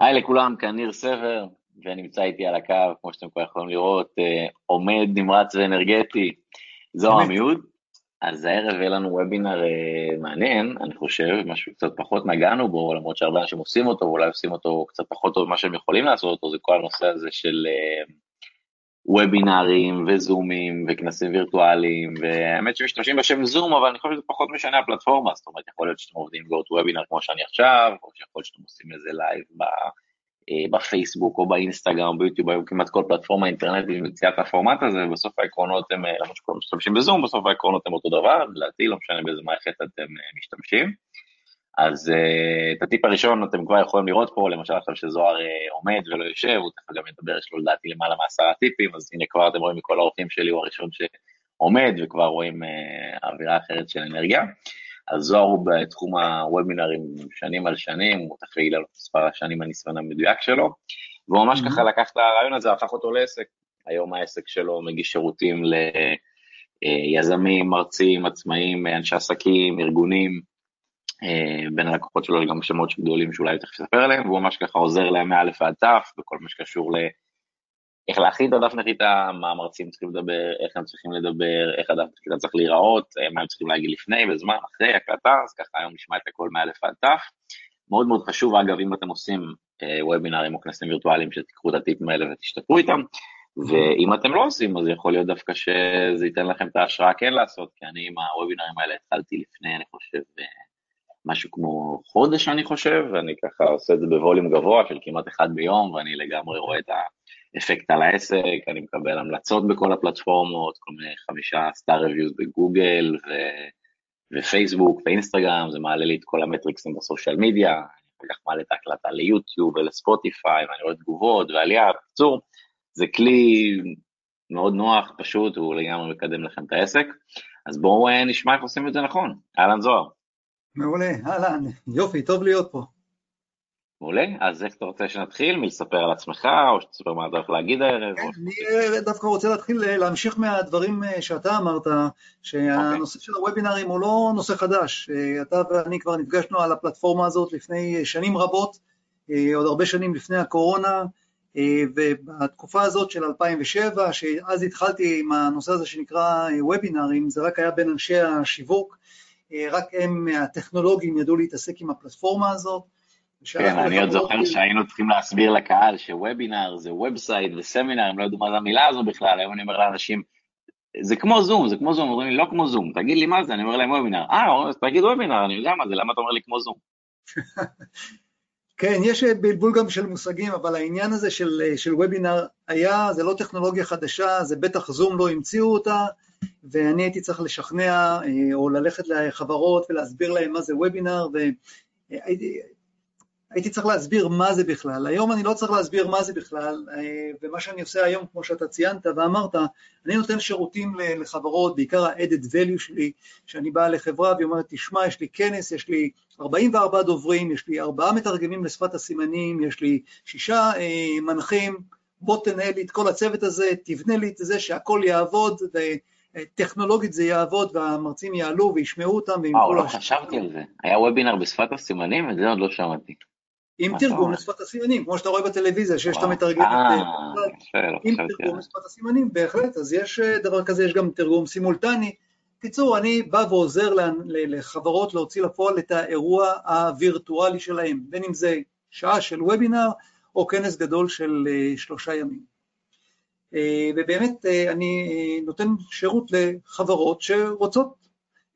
היי לכולם, כאן ניר סבר, ונמצא איתי על הקו, כמו שאתם כבר יכולים לראות, אה, חומד נמרץ ואנרגטי, זהר עמיהוד. אז הערב יהיה לנו וובינר אה, מעניין, אני חושב, משהו קצת פחות נגענו בו, למרות שהרבה אנשים עושים אותו, ואולי עושים אותו קצת פחות טוב ממה שהם יכולים לעשות אותו, זה כל הנושא הזה של אה, וובינארים וזומים וכנסים וירטואליים, והאמת שמשתמשים בשם זום, אבל אני חושב שזה פחות משנה הפלטפורמה, זאת אומרת, יכול להיות שאתם עובדים באותו וובינר כמו שאני עכשיו, או שיכול להיות שאתם עושים איזה live אה, בפייסבוק או באינסטגרם או ביוטיוב, היום כמעט כל פלטפורמה אינטרנטית מציעה את הפורמט הזה, ובסוף העקרונות הם, אה, למרות שכולם משתמשים בזום, בסוף העקרונות הם אותו דבר, לדעתי לא משנה באיזה מערכת אתם אה, משתמשים. אז uh, את הטיפ הראשון אתם כבר יכולים לראות פה, למשל עכשיו שזוהר uh, עומד ולא יושב, הוא תכף גם ידבר, יש לו לדעתי למעלה מעשרה טיפים, אז הנה כבר אתם רואים מכל האורחים שלי, הוא הראשון שעומד, וכבר רואים uh, אווירה אחרת של אנרגיה. אז זוהר הוא בתחום הוובינרים שנים על שנים, הוא תכף יגיד לנו מספר השנים הניסיון המדויק שלו, והוא ממש mm-hmm. ככה לקח את הרעיון הזה, הפך אותו לעסק. היום העסק שלו מגיש שירותים ליזמים, מרצים, עצמאים, אנשי עסקים, ארגונים, בין הלקוחות שלו גם שמות גדולים שאולי תכף אספר עליהם, והוא ממש ככה עוזר להם מאלף ועד תף, בכל מה שקשור ל... איך להכין את הדף נחיתה, מה המרצים צריכים לדבר, איך הם צריכים לדבר, איך הדף נחיתה צריך להיראות, אה, מה הם צריכים להגיד לפני, בזמן, אחרי, הקלטה, אז ככה היום נשמע את הכל מאלף ועד תף. מאוד מאוד חשוב, אגב, אם אתם עושים אה, וובינארים או כנסים וירטואליים, שתיקחו את הטיפים האלה ותשתפרו איתם, ואם אתם לא עושים, אז יכול להיות דווקא שזה ייתן לכם את ההשראה כן לעשות, כי אני עם הוובינארים האלה התחלתי לפני, אני חושב, משהו כמו חודש אני חושב, ואני ככה עושה את זה בווליום גבוה של כמעט אחד ביום, ואני לגמרי רואה את האפקט על העסק, אני מקבל המלצות בכל הפלטפורמות, כל מיני חמישה סטאר רוויוז בגוגל ו... ופייסבוק ואינסטגרם, זה מעלה לי את כל המטריקסים בסושיאל מדיה, אני אחר כך מעלה את ההקלטה ליוטיוב ולספוטיפיי, ואני רואה תגובות ועלייה, בקיצור, זה כלי מאוד נוח, פשוט, הוא לגמרי מקדם לכם את העסק. אז בואו אה, נשמע איך עושים את זה נכון. אהלן זוהר. מעולה, אהלן, יופי, טוב להיות פה. מעולה, אז איך אתה רוצה שנתחיל? מלספר על עצמך, או שתספר מה אתה הולך להגיד הערב? אני דווקא רוצה להתחיל אה, להמשיך מהדברים אה, שאתה אמרת, שהנושא של הוובינרים הוא לא נושא חדש. אה, אתה ואני כבר נפגשנו על הפלטפורמה הזאת לפני שנים רבות, עוד הרבה שנים לפני הקורונה, ובתקופה הזאת של 2007, שאז התחלתי עם הנושא הזה שנקרא וובינרים, זה רק היה בין אנשי השיווק, רק הם הטכנולוגים ידעו להתעסק עם הפלטפורמה הזאת. כן, אני עוד זוכר שהיינו צריכים להסביר לקהל שוובינר זה ובסייט וסמינר, הם לא ידעו מה זה המילה הזו בכלל, היום אני אומר לאנשים, זה כמו זום, זה כמו זום, אומרים לי לא כמו זום, תגיד לי מה זה, אני אומר להם וובינר, אה, אז תגיד וובינר, אני יודע מה זה, למה אתה אומר לי כמו זום? כן, יש בלבול גם של מושגים, אבל העניין הזה של, של וובינר היה, זה לא טכנולוגיה חדשה, זה בטח זום לא המציאו אותה, ואני הייתי צריך לשכנע אה, או ללכת לחברות ולהסביר להם מה זה וובינר, והייתי הייתי צריך להסביר מה זה בכלל. היום אני לא צריך להסביר מה זה בכלל, אה, ומה שאני עושה היום, כמו שאתה ציינת ואמרת, אני נותן שירותים לחברות, בעיקר ה-added value שלי, שאני בא לחברה והיא אומרת, תשמע, יש לי כנס, יש לי 44 דוברים, יש לי ארבעה מתרגמים לשפת הסימנים, יש לי שישה אה, מנחים, בוא תנהל לי את כל הצוות הזה, תבנה לי את זה שהכל יעבוד, וטכנולוגית זה יעבוד והמרצים יעלו וישמעו אותם. וואו, לא חשבתי על זה. היה וובינר בשפת הסימנים? את זה עוד לא שמעתי. עם תרגום לשפת הסימנים, כמו שאתה רואה בטלוויזיה, שיש את המתרגמת, אה, עם תרגום לשפת הסימנים, בהחלט, אז יש אה, דבר כזה, יש גם תרגום סימולטני. קיצור, אני בא ועוזר לחברות להוציא לפועל את האירוע הווירטואלי שלהם, בין אם זה שעה של וובינר או כנס גדול של אה, שלושה ימים. ובאמת אני נותן שירות לחברות שרוצות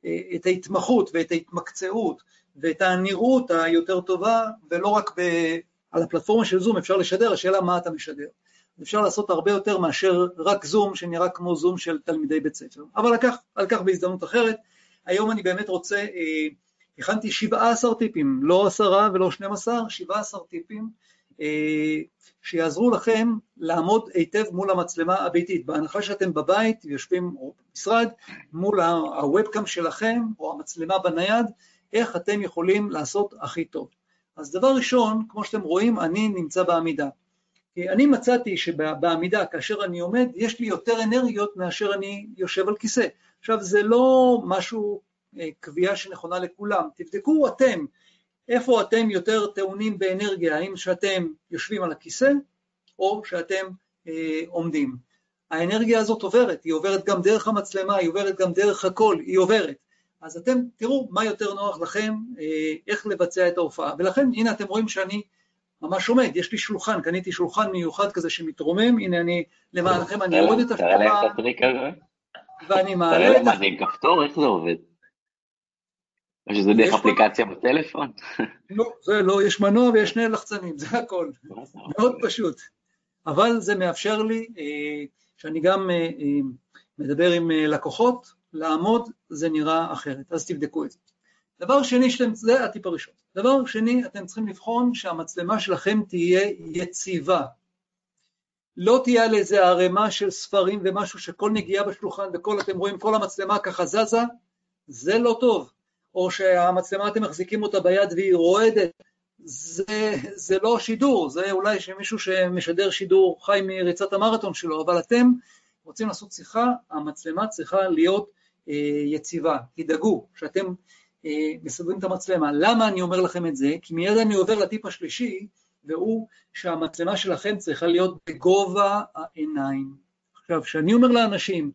את ההתמחות ואת ההתמקצעות ואת הנראות היותר טובה, ולא רק ב... על הפלטפורמה של זום אפשר לשדר, השאלה מה אתה משדר. אפשר לעשות הרבה יותר מאשר רק זום שנראה כמו זום של תלמידי בית ספר. אבל לקח, על כך בהזדמנות אחרת. היום אני באמת רוצה, אה, הכנתי 17 טיפים, לא עשרה ולא 12, 17 טיפים אה, שיעזרו לכם לעמוד היטב מול המצלמה הביתית. בהנחה שאתם בבית, יושבים, במשרד, מול הוובקאם שלכם, או המצלמה בנייד, איך אתם יכולים לעשות הכי טוב. אז דבר ראשון, כמו שאתם רואים, אני נמצא בעמידה. אני מצאתי שבעמידה, כאשר אני עומד, יש לי יותר אנרגיות מאשר אני יושב על כיסא. עכשיו, זה לא משהו, אה, קביעה שנכונה לכולם. תבדקו אתם איפה אתם יותר טעונים באנרגיה, האם שאתם יושבים על הכיסא או שאתם אה, עומדים. האנרגיה הזאת עוברת, היא עוברת גם דרך המצלמה, היא עוברת גם דרך הקול, היא עוברת. אז אתם תראו מה יותר נוח לכם, אה, איך לבצע את ההופעה. ולכן, הנה אתם רואים שאני ממש עומד, יש לי שולחן, קניתי שולחן מיוחד כזה שמתרומם, הנה אני, למענכם אני אוריד את השולחן. תראה להם את הטריק הזה. ואני מעלה את... תראה להם, זה עם כפתור, איך זה עובד? או שזה דרך אפליקציה בטלפון? לא, זה לא, יש מנוע ויש שני לחצנים, זה הכל. מאוד פשוט. אבל זה מאפשר לי, אה, שאני גם אה, מדבר עם לקוחות, לעמוד זה נראה אחרת, אז תבדקו את זה. דבר שני, שאתם, זה הטיפ הראשון. דבר שני, אתם צריכים לבחון שהמצלמה שלכם תהיה יציבה. לא תהיה על איזה ערימה של ספרים ומשהו שכל נגיעה בשולחן וכל, אתם רואים כל המצלמה ככה זזה, זה לא טוב. או שהמצלמה אתם מחזיקים אותה ביד והיא רועדת, זה, זה לא שידור, זה אולי שמישהו שמשדר שידור חי מריצת המרתון שלו, אבל אתם רוצים לעשות שיחה, המצלמה צריכה להיות אה, יציבה. תדאגו שאתם אה, מסדרים את המצלמה. למה אני אומר לכם את זה? כי מיד אני עובר לטיפ השלישי, והוא שהמצלמה שלכם צריכה להיות בגובה העיניים. עכשיו, כשאני אומר לאנשים,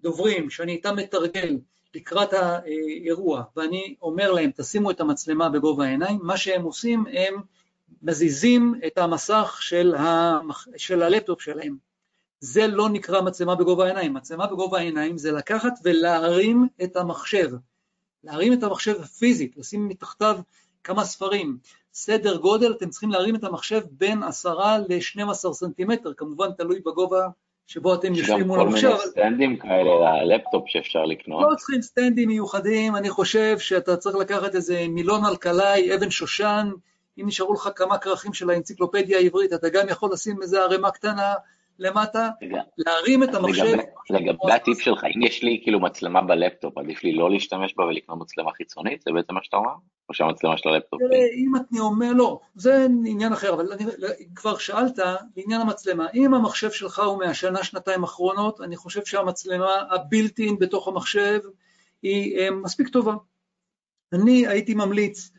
דוברים, שאני איתם מתרגל לקראת האירוע, ואני אומר להם, תשימו את המצלמה בגובה העיניים, מה שהם עושים, הם מזיזים את המסך של, המח... של הלפטופ שלהם. זה לא נקרא מצלמה בגובה העיניים. מצלמה בגובה העיניים זה לקחת ולהרים את המחשב. להרים את המחשב פיזית, לשים מתחתיו כמה ספרים. סדר גודל, אתם צריכים להרים את המחשב בין עשרה ל-12 סנטימטר, כמובן תלוי בגובה שבו אתם יושבים מול המחשב. יש גם כל מיני stand ים כאלה ללפטופ שאפשר לקנות. לא צריכים stand ים מיוחדים, אני חושב שאתה צריך לקחת איזה מילון אלקלעי, אבן שושן, אם נשארו לך כמה כרכים של האנציקלופדיה העברית, אתה גם יכול לשים איזה ערימה קטנה למטה, להרים את המחשב. לגבי הטיפ שלך, אם יש לי כאילו מצלמה בלפטופ, עדיף לי לא להשתמש בה ולקנות מצלמה חיצונית? זה בעצם מה שאתה אומר? או שהמצלמה של הלפטופ? אם אני אומר, לא, זה עניין אחר, אבל אני, כבר שאלת בעניין המצלמה, אם המחשב שלך הוא מהשנה, שנתיים האחרונות, אני חושב שהמצלמה ה built-in בתוך המחשב היא אה, מספיק טובה. אני הייתי ממליץ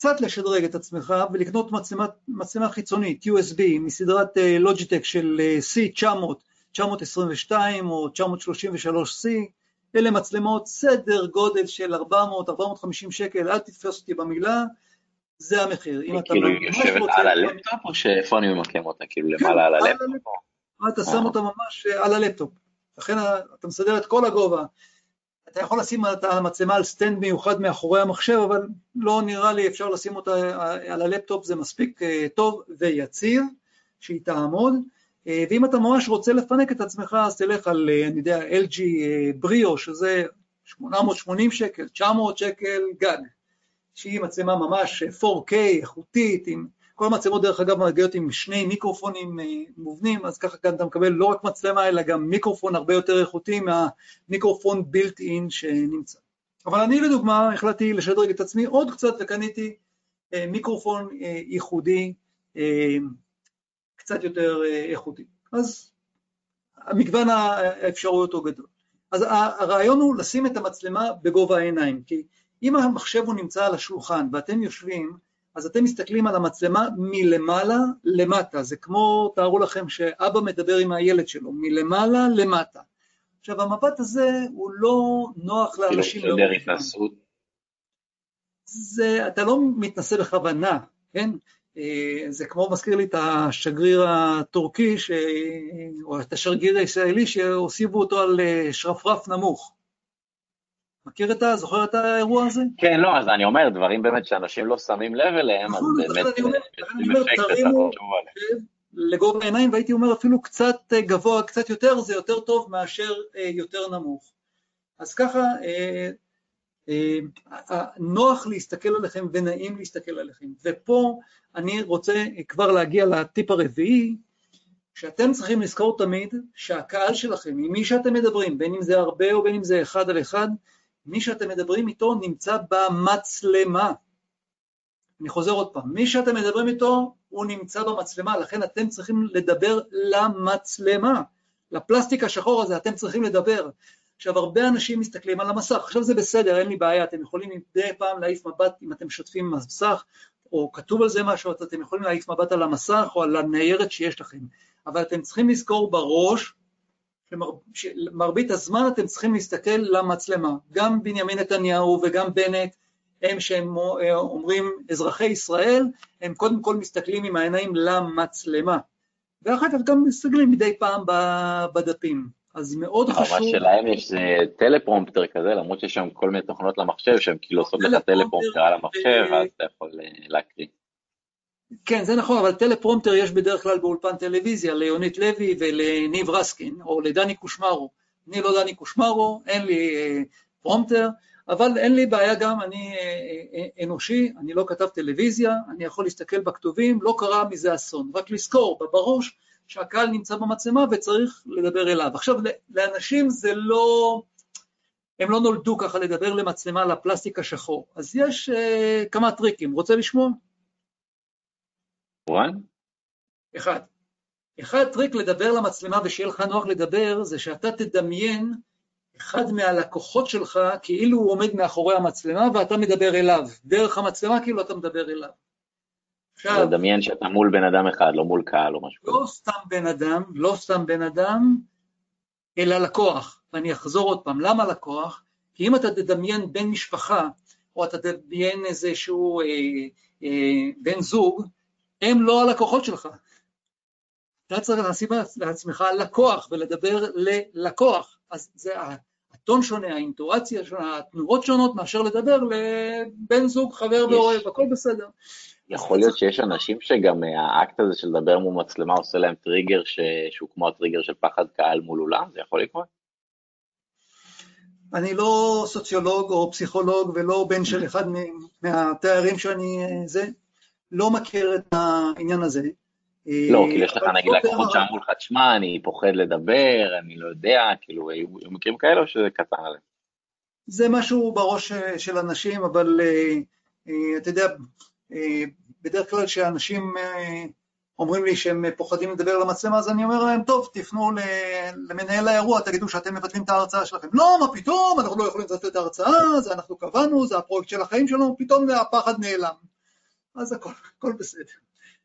קצת לשדרג את עצמך ולקנות מצלמה, מצלמה חיצונית USB מסדרת Logitech אה, של אה, C900, 922 או 933C, אלה מצלמות סדר גודל של 400-450 שקל, אל תתפוס אותי במילה, זה המחיר. כאילו היא יושבת על הלפטופ או שאיפה אני ממקם אותה? כאילו כן, למעלה על הלפטופ? אתה שם אותה ממש אה, על הלפטופ, לכן אתה מסדר את כל הגובה. אתה יכול לשים את המצלמה על stand מיוחד מאחורי המחשב, אבל לא נראה לי אפשר לשים אותה על הלפטופ, זה מספיק אה, טוב ויציב, שהיא תעמוד. אה, ואם אתה ממש רוצה לפנק את עצמך, אז תלך על, אה, אני יודע, LG בריאו, שזה 880 שקל, 900 שקל גג, שהיא מצלמה ממש 4K, איכותית, עם כל המצלמות דרך אגב מגיעות עם שני מיקרופונים אה, מובנים, אז ככה כאן אתה מקבל לא רק מצלמה אלא גם מיקרופון הרבה יותר איכותי מהמיקרופון בילט אין שנמצא. אבל אני לדוגמה החלטתי לשדרג את עצמי עוד קצת וקניתי אה, מיקרופון אה, ייחודי קצת יותר איכותי. אז מגוון האפשרויות הוא גדול. אז הרעיון הוא לשים את המצלמה בגובה העיניים, כי אם המחשב הוא נמצא על השולחן ואתם יושבים אז אתם מסתכלים על המצלמה מלמעלה למטה, זה כמו, תארו לכם שאבא מדבר עם הילד שלו, מלמעלה למטה. עכשיו המבט הזה הוא לא נוח לאנשים לא התנסות. זה, אתה לא מתנסה בכוונה, כן? אה, זה כמו מזכיר לי את השגריר הטורקי, ש... או את השגריר הישראלי שהוסיפו אותו על אה, שרפרף נמוך. מכיר את ה... זוכר את האירוע הזה? כן, לא, אז אני אומר, דברים באמת שאנשים לא שמים לב אליהם, אז נכון, באמת, אני אומר, תרימו לגובה העיניים, והייתי אומר אפילו קצת אה, גבוה, קצת יותר, זה יותר טוב מאשר אה, יותר נמוך. אז ככה, אה, נוח להסתכל עליכם ונעים להסתכל עליכם. ופה אני רוצה כבר להגיע לטיפ הרביעי, שאתם צריכים לזכור תמיד שהקהל שלכם, עם מי שאתם מדברים, בין אם זה הרבה או בין אם זה אחד על אחד, מי שאתם מדברים איתו נמצא במצלמה. אני חוזר עוד פעם, מי שאתם מדברים איתו הוא נמצא במצלמה, לכן אתם צריכים לדבר למצלמה. לפלסטיק השחור הזה אתם צריכים לדבר. עכשיו הרבה אנשים מסתכלים על המסך, עכשיו זה בסדר, אין לי בעיה, אתם יכולים מדי פעם להעיף מבט אם אתם משתפים מסך, או כתוב על זה משהו, אתם יכולים להעיף מבט על המסך או על הניירת שיש לכם, אבל אתם צריכים לזכור בראש שמרבית הזמן אתם צריכים להסתכל למצלמה, גם בנימין נתניהו וגם בנט הם כשהם אומרים אזרחי ישראל, הם קודם כל מסתכלים עם העיניים למצלמה, ואחר כך גם מסתכלים מדי פעם בדפים. אז מאוד חשוב... מה שלהם יש זה teleprompter כזה, למרות שיש שם כל מיני תוכנות למחשב שהן כאילו עושות לך teleprompter על המחשב, ואז אתה יכול אה, להקריא. כן, זה נכון, אבל teleprompter יש בדרך כלל באולפן טלוויזיה, ליונית לוי ולניב רסקין, או לדני קושמרו. אני לא דני קושמרו, אין לי אה, prompter, אבל אין לי בעיה גם, אני אה, אנושי, אני לא כתב טלוויזיה, אני יכול להסתכל בכתובים, לא קרה מזה אסון. רק לזכור, בראש, שהקהל נמצא במצלמה וצריך לדבר אליו. עכשיו, לאנשים זה לא, הם לא נולדו ככה לדבר למצלמה לפלסטיק השחור, אז יש uh, כמה טריקים, רוצה לשמוע? one? אחד. אחד טריק לדבר למצלמה ושיהיה לך נוח לדבר, זה שאתה תדמיין אחד מהלקוחות שלך כאילו הוא עומד מאחורי המצלמה ואתה מדבר אליו, דרך המצלמה כאילו אתה מדבר אליו. עכשיו... לדמיין שאתה מול בן אדם אחד, לא מול קהל או משהו. לא סתם בן אדם, לא סתם בן אדם, אלא לקוח. ואני אחזור עוד פעם, למה לקוח? כי אם אתה תדמיין בן משפחה, או אתה תדמיין איזשהו אה, אה, בן זוג, הם לא הלקוחות שלך. אתה צריך לשים לעצמך לקוח ולדבר ללקוח. אז זה הטון שונה, האינטואציה שונה, התנועות שונות מאשר לדבר לבן זוג, חבר ואוהב, הכל בסדר. יכול להיות שיש אנשים שגם אה, האקט הזה של לדבר מול מצלמה עושה להם טריגר ש... שהוא כמו הטריגר של פחד קהל מול אולם? זה יכול לקרות? אני לא סוציולוג או פסיכולוג ולא בן של אחד מהתארים שאני אה, זה, לא מכיר את העניין הזה. לא, כאילו יש לך נגיד לקוחות שאמרו לך, תשמע, אני פוחד לדבר, אני לא יודע, כאילו, היו מקרים כאלה או שזה קטן עליהם? זה משהו בראש אה, של אנשים, אבל אתה יודע, בדרך כלל כשאנשים אה, אומרים לי שהם פוחדים לדבר למצלמה, אז אני אומר להם, טוב, תפנו למנהל האירוע, תגידו שאתם מבטלים את ההרצאה שלכם. לא, מה פתאום, אנחנו לא יכולים לבטל את ההרצאה, זה אנחנו קבענו, זה הפרויקט של החיים שלנו, פתאום הפחד נעלם. אז הכל, הכל בסדר,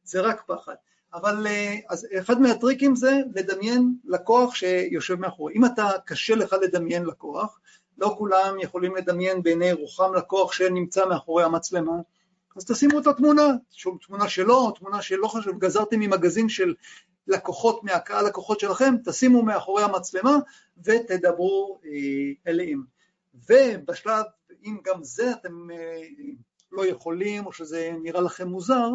זה רק פחד. אבל אה, אז אחד מהטריקים זה לדמיין לקוח שיושב מאחורי. אם אתה, קשה לך לדמיין לקוח, לא כולם יכולים לדמיין בעיני רוחם לקוח שנמצא מאחורי המצלמה, אז תשימו את התמונה, שום תמונה שלו, תמונה שלא חשוב, גזרתם ממגזין של לקוחות מהקהל לקוחות שלכם, תשימו מאחורי המצלמה ותדברו אה, אליהם. ובשלב, אם גם זה אתם אה, לא יכולים או שזה נראה לכם מוזר,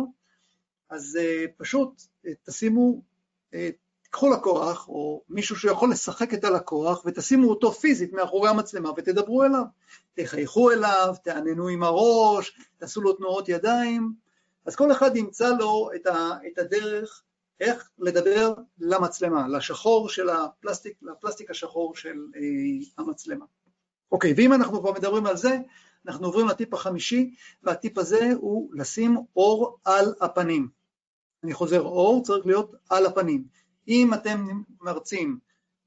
אז אה, פשוט תשימו קחו לקוח, או מישהו שיכול לשחק את הלקוח, ותשימו אותו פיזית מאחורי המצלמה ותדברו אליו. תחייכו אליו, תעננו עם הראש, תעשו לו תנועות ידיים, אז כל אחד ימצא לו את, ה, את הדרך איך לדבר למצלמה, לשחור של הפלסטיק, לפלסטיק השחור של אה, המצלמה. אוקיי, ואם אנחנו כבר מדברים על זה, אנחנו עוברים לטיפ החמישי, והטיפ הזה הוא לשים אור על הפנים. אני חוזר, אור צריך להיות על הפנים. אם אתם מרצים,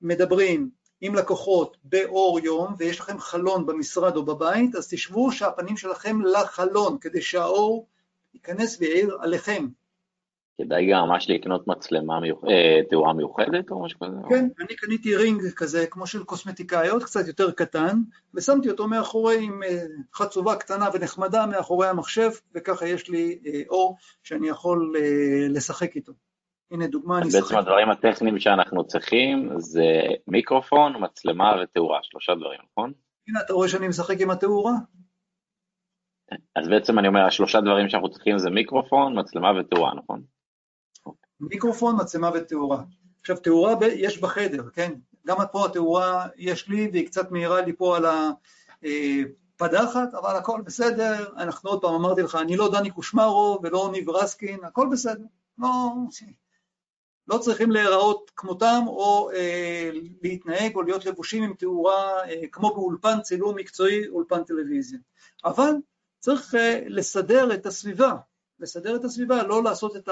מדברים עם לקוחות באור יום ויש לכם חלון במשרד או בבית, אז תשבו שהפנים שלכם לחלון כדי שהאור ייכנס ויעיר עליכם. כדאי גם ממש לקנות מצלמה מיוחדת, אה, תאורה מיוחדת או משהו כזה? כן, אני קניתי רינג כזה כמו של קוסמטיקאיות, קצת יותר קטן, ושמתי אותו מאחורי עם אה, חצובה קטנה ונחמדה מאחורי המחשב, וככה יש לי אה, אור שאני יכול לשחק איתו. הנה דוגמה, אני בעצם הדברים הטכניים שאנחנו צריכים זה מיקרופון, מצלמה ותאורה, שלושה דברים, נכון? הנה, אתה רואה שאני משחק עם התאורה? אז בעצם אני אומר, השלושה דברים שאנחנו צריכים זה מיקרופון, מצלמה ותאורה, נכון? מיקרופון, מצלמה ותאורה. עכשיו, תאורה יש בחדר, כן? גם פה התאורה יש לי, והיא קצת מהירה לי פה על הפדחת, אבל הכל בסדר, אנחנו עוד פעם אמרתי לך, אני לא דני קושמרו ולא ניב רסקין, הכל בסדר. לא, לא צריכים להיראות כמותם או אה, להתנהג או להיות לבושים עם תאורה אה, כמו באולפן צילום מקצועי, אולפן טלוויזיה. אבל צריך אה, לסדר את הסביבה, לסדר את הסביבה, לא לעשות את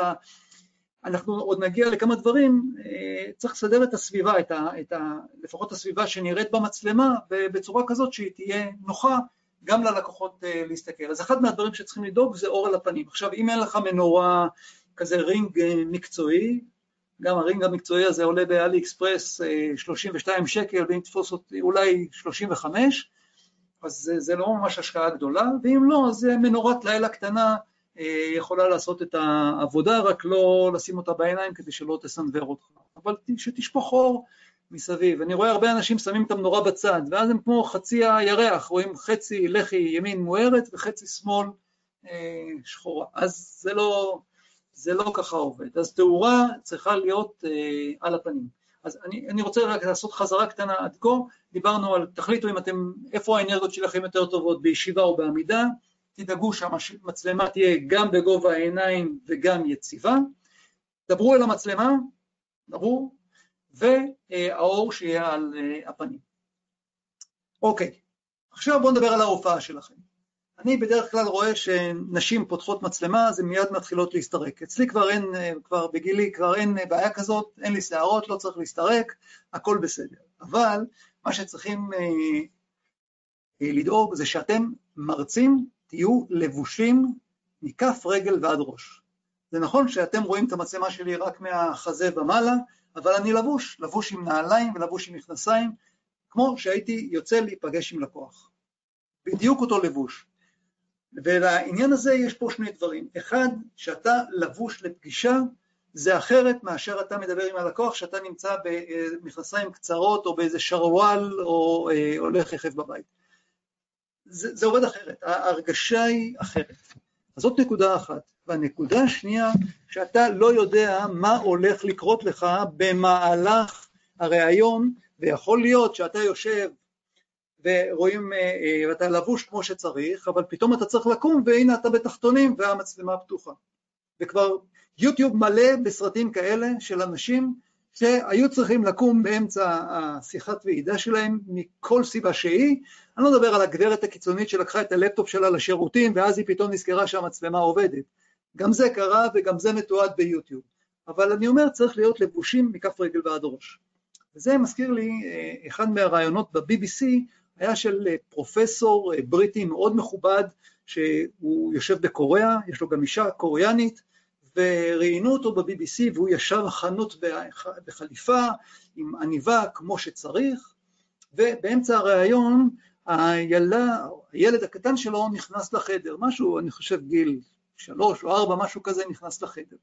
אנחנו עוד נגיע לכמה דברים, אה, צריך לסדר את הסביבה, את ה, את ה, לפחות הסביבה שנראית במצלמה בצורה כזאת שהיא תהיה נוחה גם ללקוחות אה, להסתכל. אז אחד מהדברים שצריכים לדאוג זה אור על הפנים. עכשיו אם אין לך מנורה כזה רינג אה, מקצועי, גם הרינג המקצועי הזה עולה באלי אקספרס 32 שקל ואם תתפוס אותי אולי 35 אז זה, זה לא ממש השקעה גדולה ואם לא אז מנורת לילה קטנה יכולה לעשות את העבודה, רק לא לשים אותה בעיניים כדי שלא תסנוור אותך, אבל שתשפוך אור מסביב. אני רואה הרבה אנשים שמים את המנורה בצד, ואז הם כמו חצי הירח, רואים חצי לחי ימין מוארת וחצי שמאל אה, שחורה. אז זה לא, זה לא ככה עובד. אז תאורה צריכה להיות אה, על הפנים. אז אני, אני רוצה רק לעשות חזרה קטנה עד כה, דיברנו על, תחליטו אם אתם, איפה האנרגיות שלכם יותר טובות, בישיבה או בעמידה, תדאגו שהמצלמה תהיה גם בגובה העיניים וגם יציבה, דברו אל המצלמה, דברו, והאור שיהיה על אה, הפנים. אוקיי, עכשיו בואו נדבר על ההופעה שלכם. אני בדרך כלל רואה שנשים פותחות מצלמה אז הן מיד מתחילות להסתרק. אצלי כבר אין, אה, כבר בגילי כבר אין אה, בעיה כזאת, אין לי שערות, לא צריך להסתרק, הכל בסדר. אבל מה שצריכים לדאוג זה שאתם מרצים תהיו לבושים מכף רגל ועד ראש. זה נכון שאתם רואים את המצלמה שלי רק מהחזה ומעלה, אבל אני לבוש, לבוש עם נעליים ולבוש עם מכנסיים, כמו שהייתי יוצא להיפגש עם לקוח. בדיוק אותו לבוש. ולעניין הזה יש פה שני דברים. אחד, שאתה לבוש לפגישה, זה אחרת מאשר אתה מדבר עם הלקוח שאתה נמצא במכנסיים קצרות או באיזה שרוואל או אה, הולך יחף בבית. זה, זה עובד אחרת, ההרגשה היא אחרת. אז זאת נקודה אחת. והנקודה השנייה, שאתה לא יודע מה הולך לקרות לך במהלך הראיון, ויכול להיות שאתה יושב ורואים, אה, אה, ואתה לבוש כמו שצריך, אבל פתאום אתה צריך לקום והנה אתה בתחתונים והמצלמה פתוחה. וכבר יוטיוב מלא בסרטים כאלה של אנשים שהיו צריכים לקום באמצע השיחת ועידה שלהם מכל סיבה שהיא, אני לא מדבר על הגברת הקיצונית שלקחה את הלפטופ שלה לשירותים ואז היא פתאום נזכרה שהמצלמה עובדת, גם זה קרה וגם זה מתועד ביוטיוב, אבל אני אומר צריך להיות לבושים מכף רגל ועד ראש. וזה מזכיר לי, אה, אחד מהרעיונות ב-BBC היה של אה, פרופסור אה, בריטי מאוד מכובד שהוא יושב בקוריאה, יש לו גם אישה קוריאנית וראיינו אותו ב-BBC והוא ישב חנות בחליפה עם עניבה כמו שצריך ובאמצע הראיון הילד הקטן שלו נכנס לחדר, משהו, אני חושב גיל שלוש או ארבע, משהו כזה נכנס לחדר.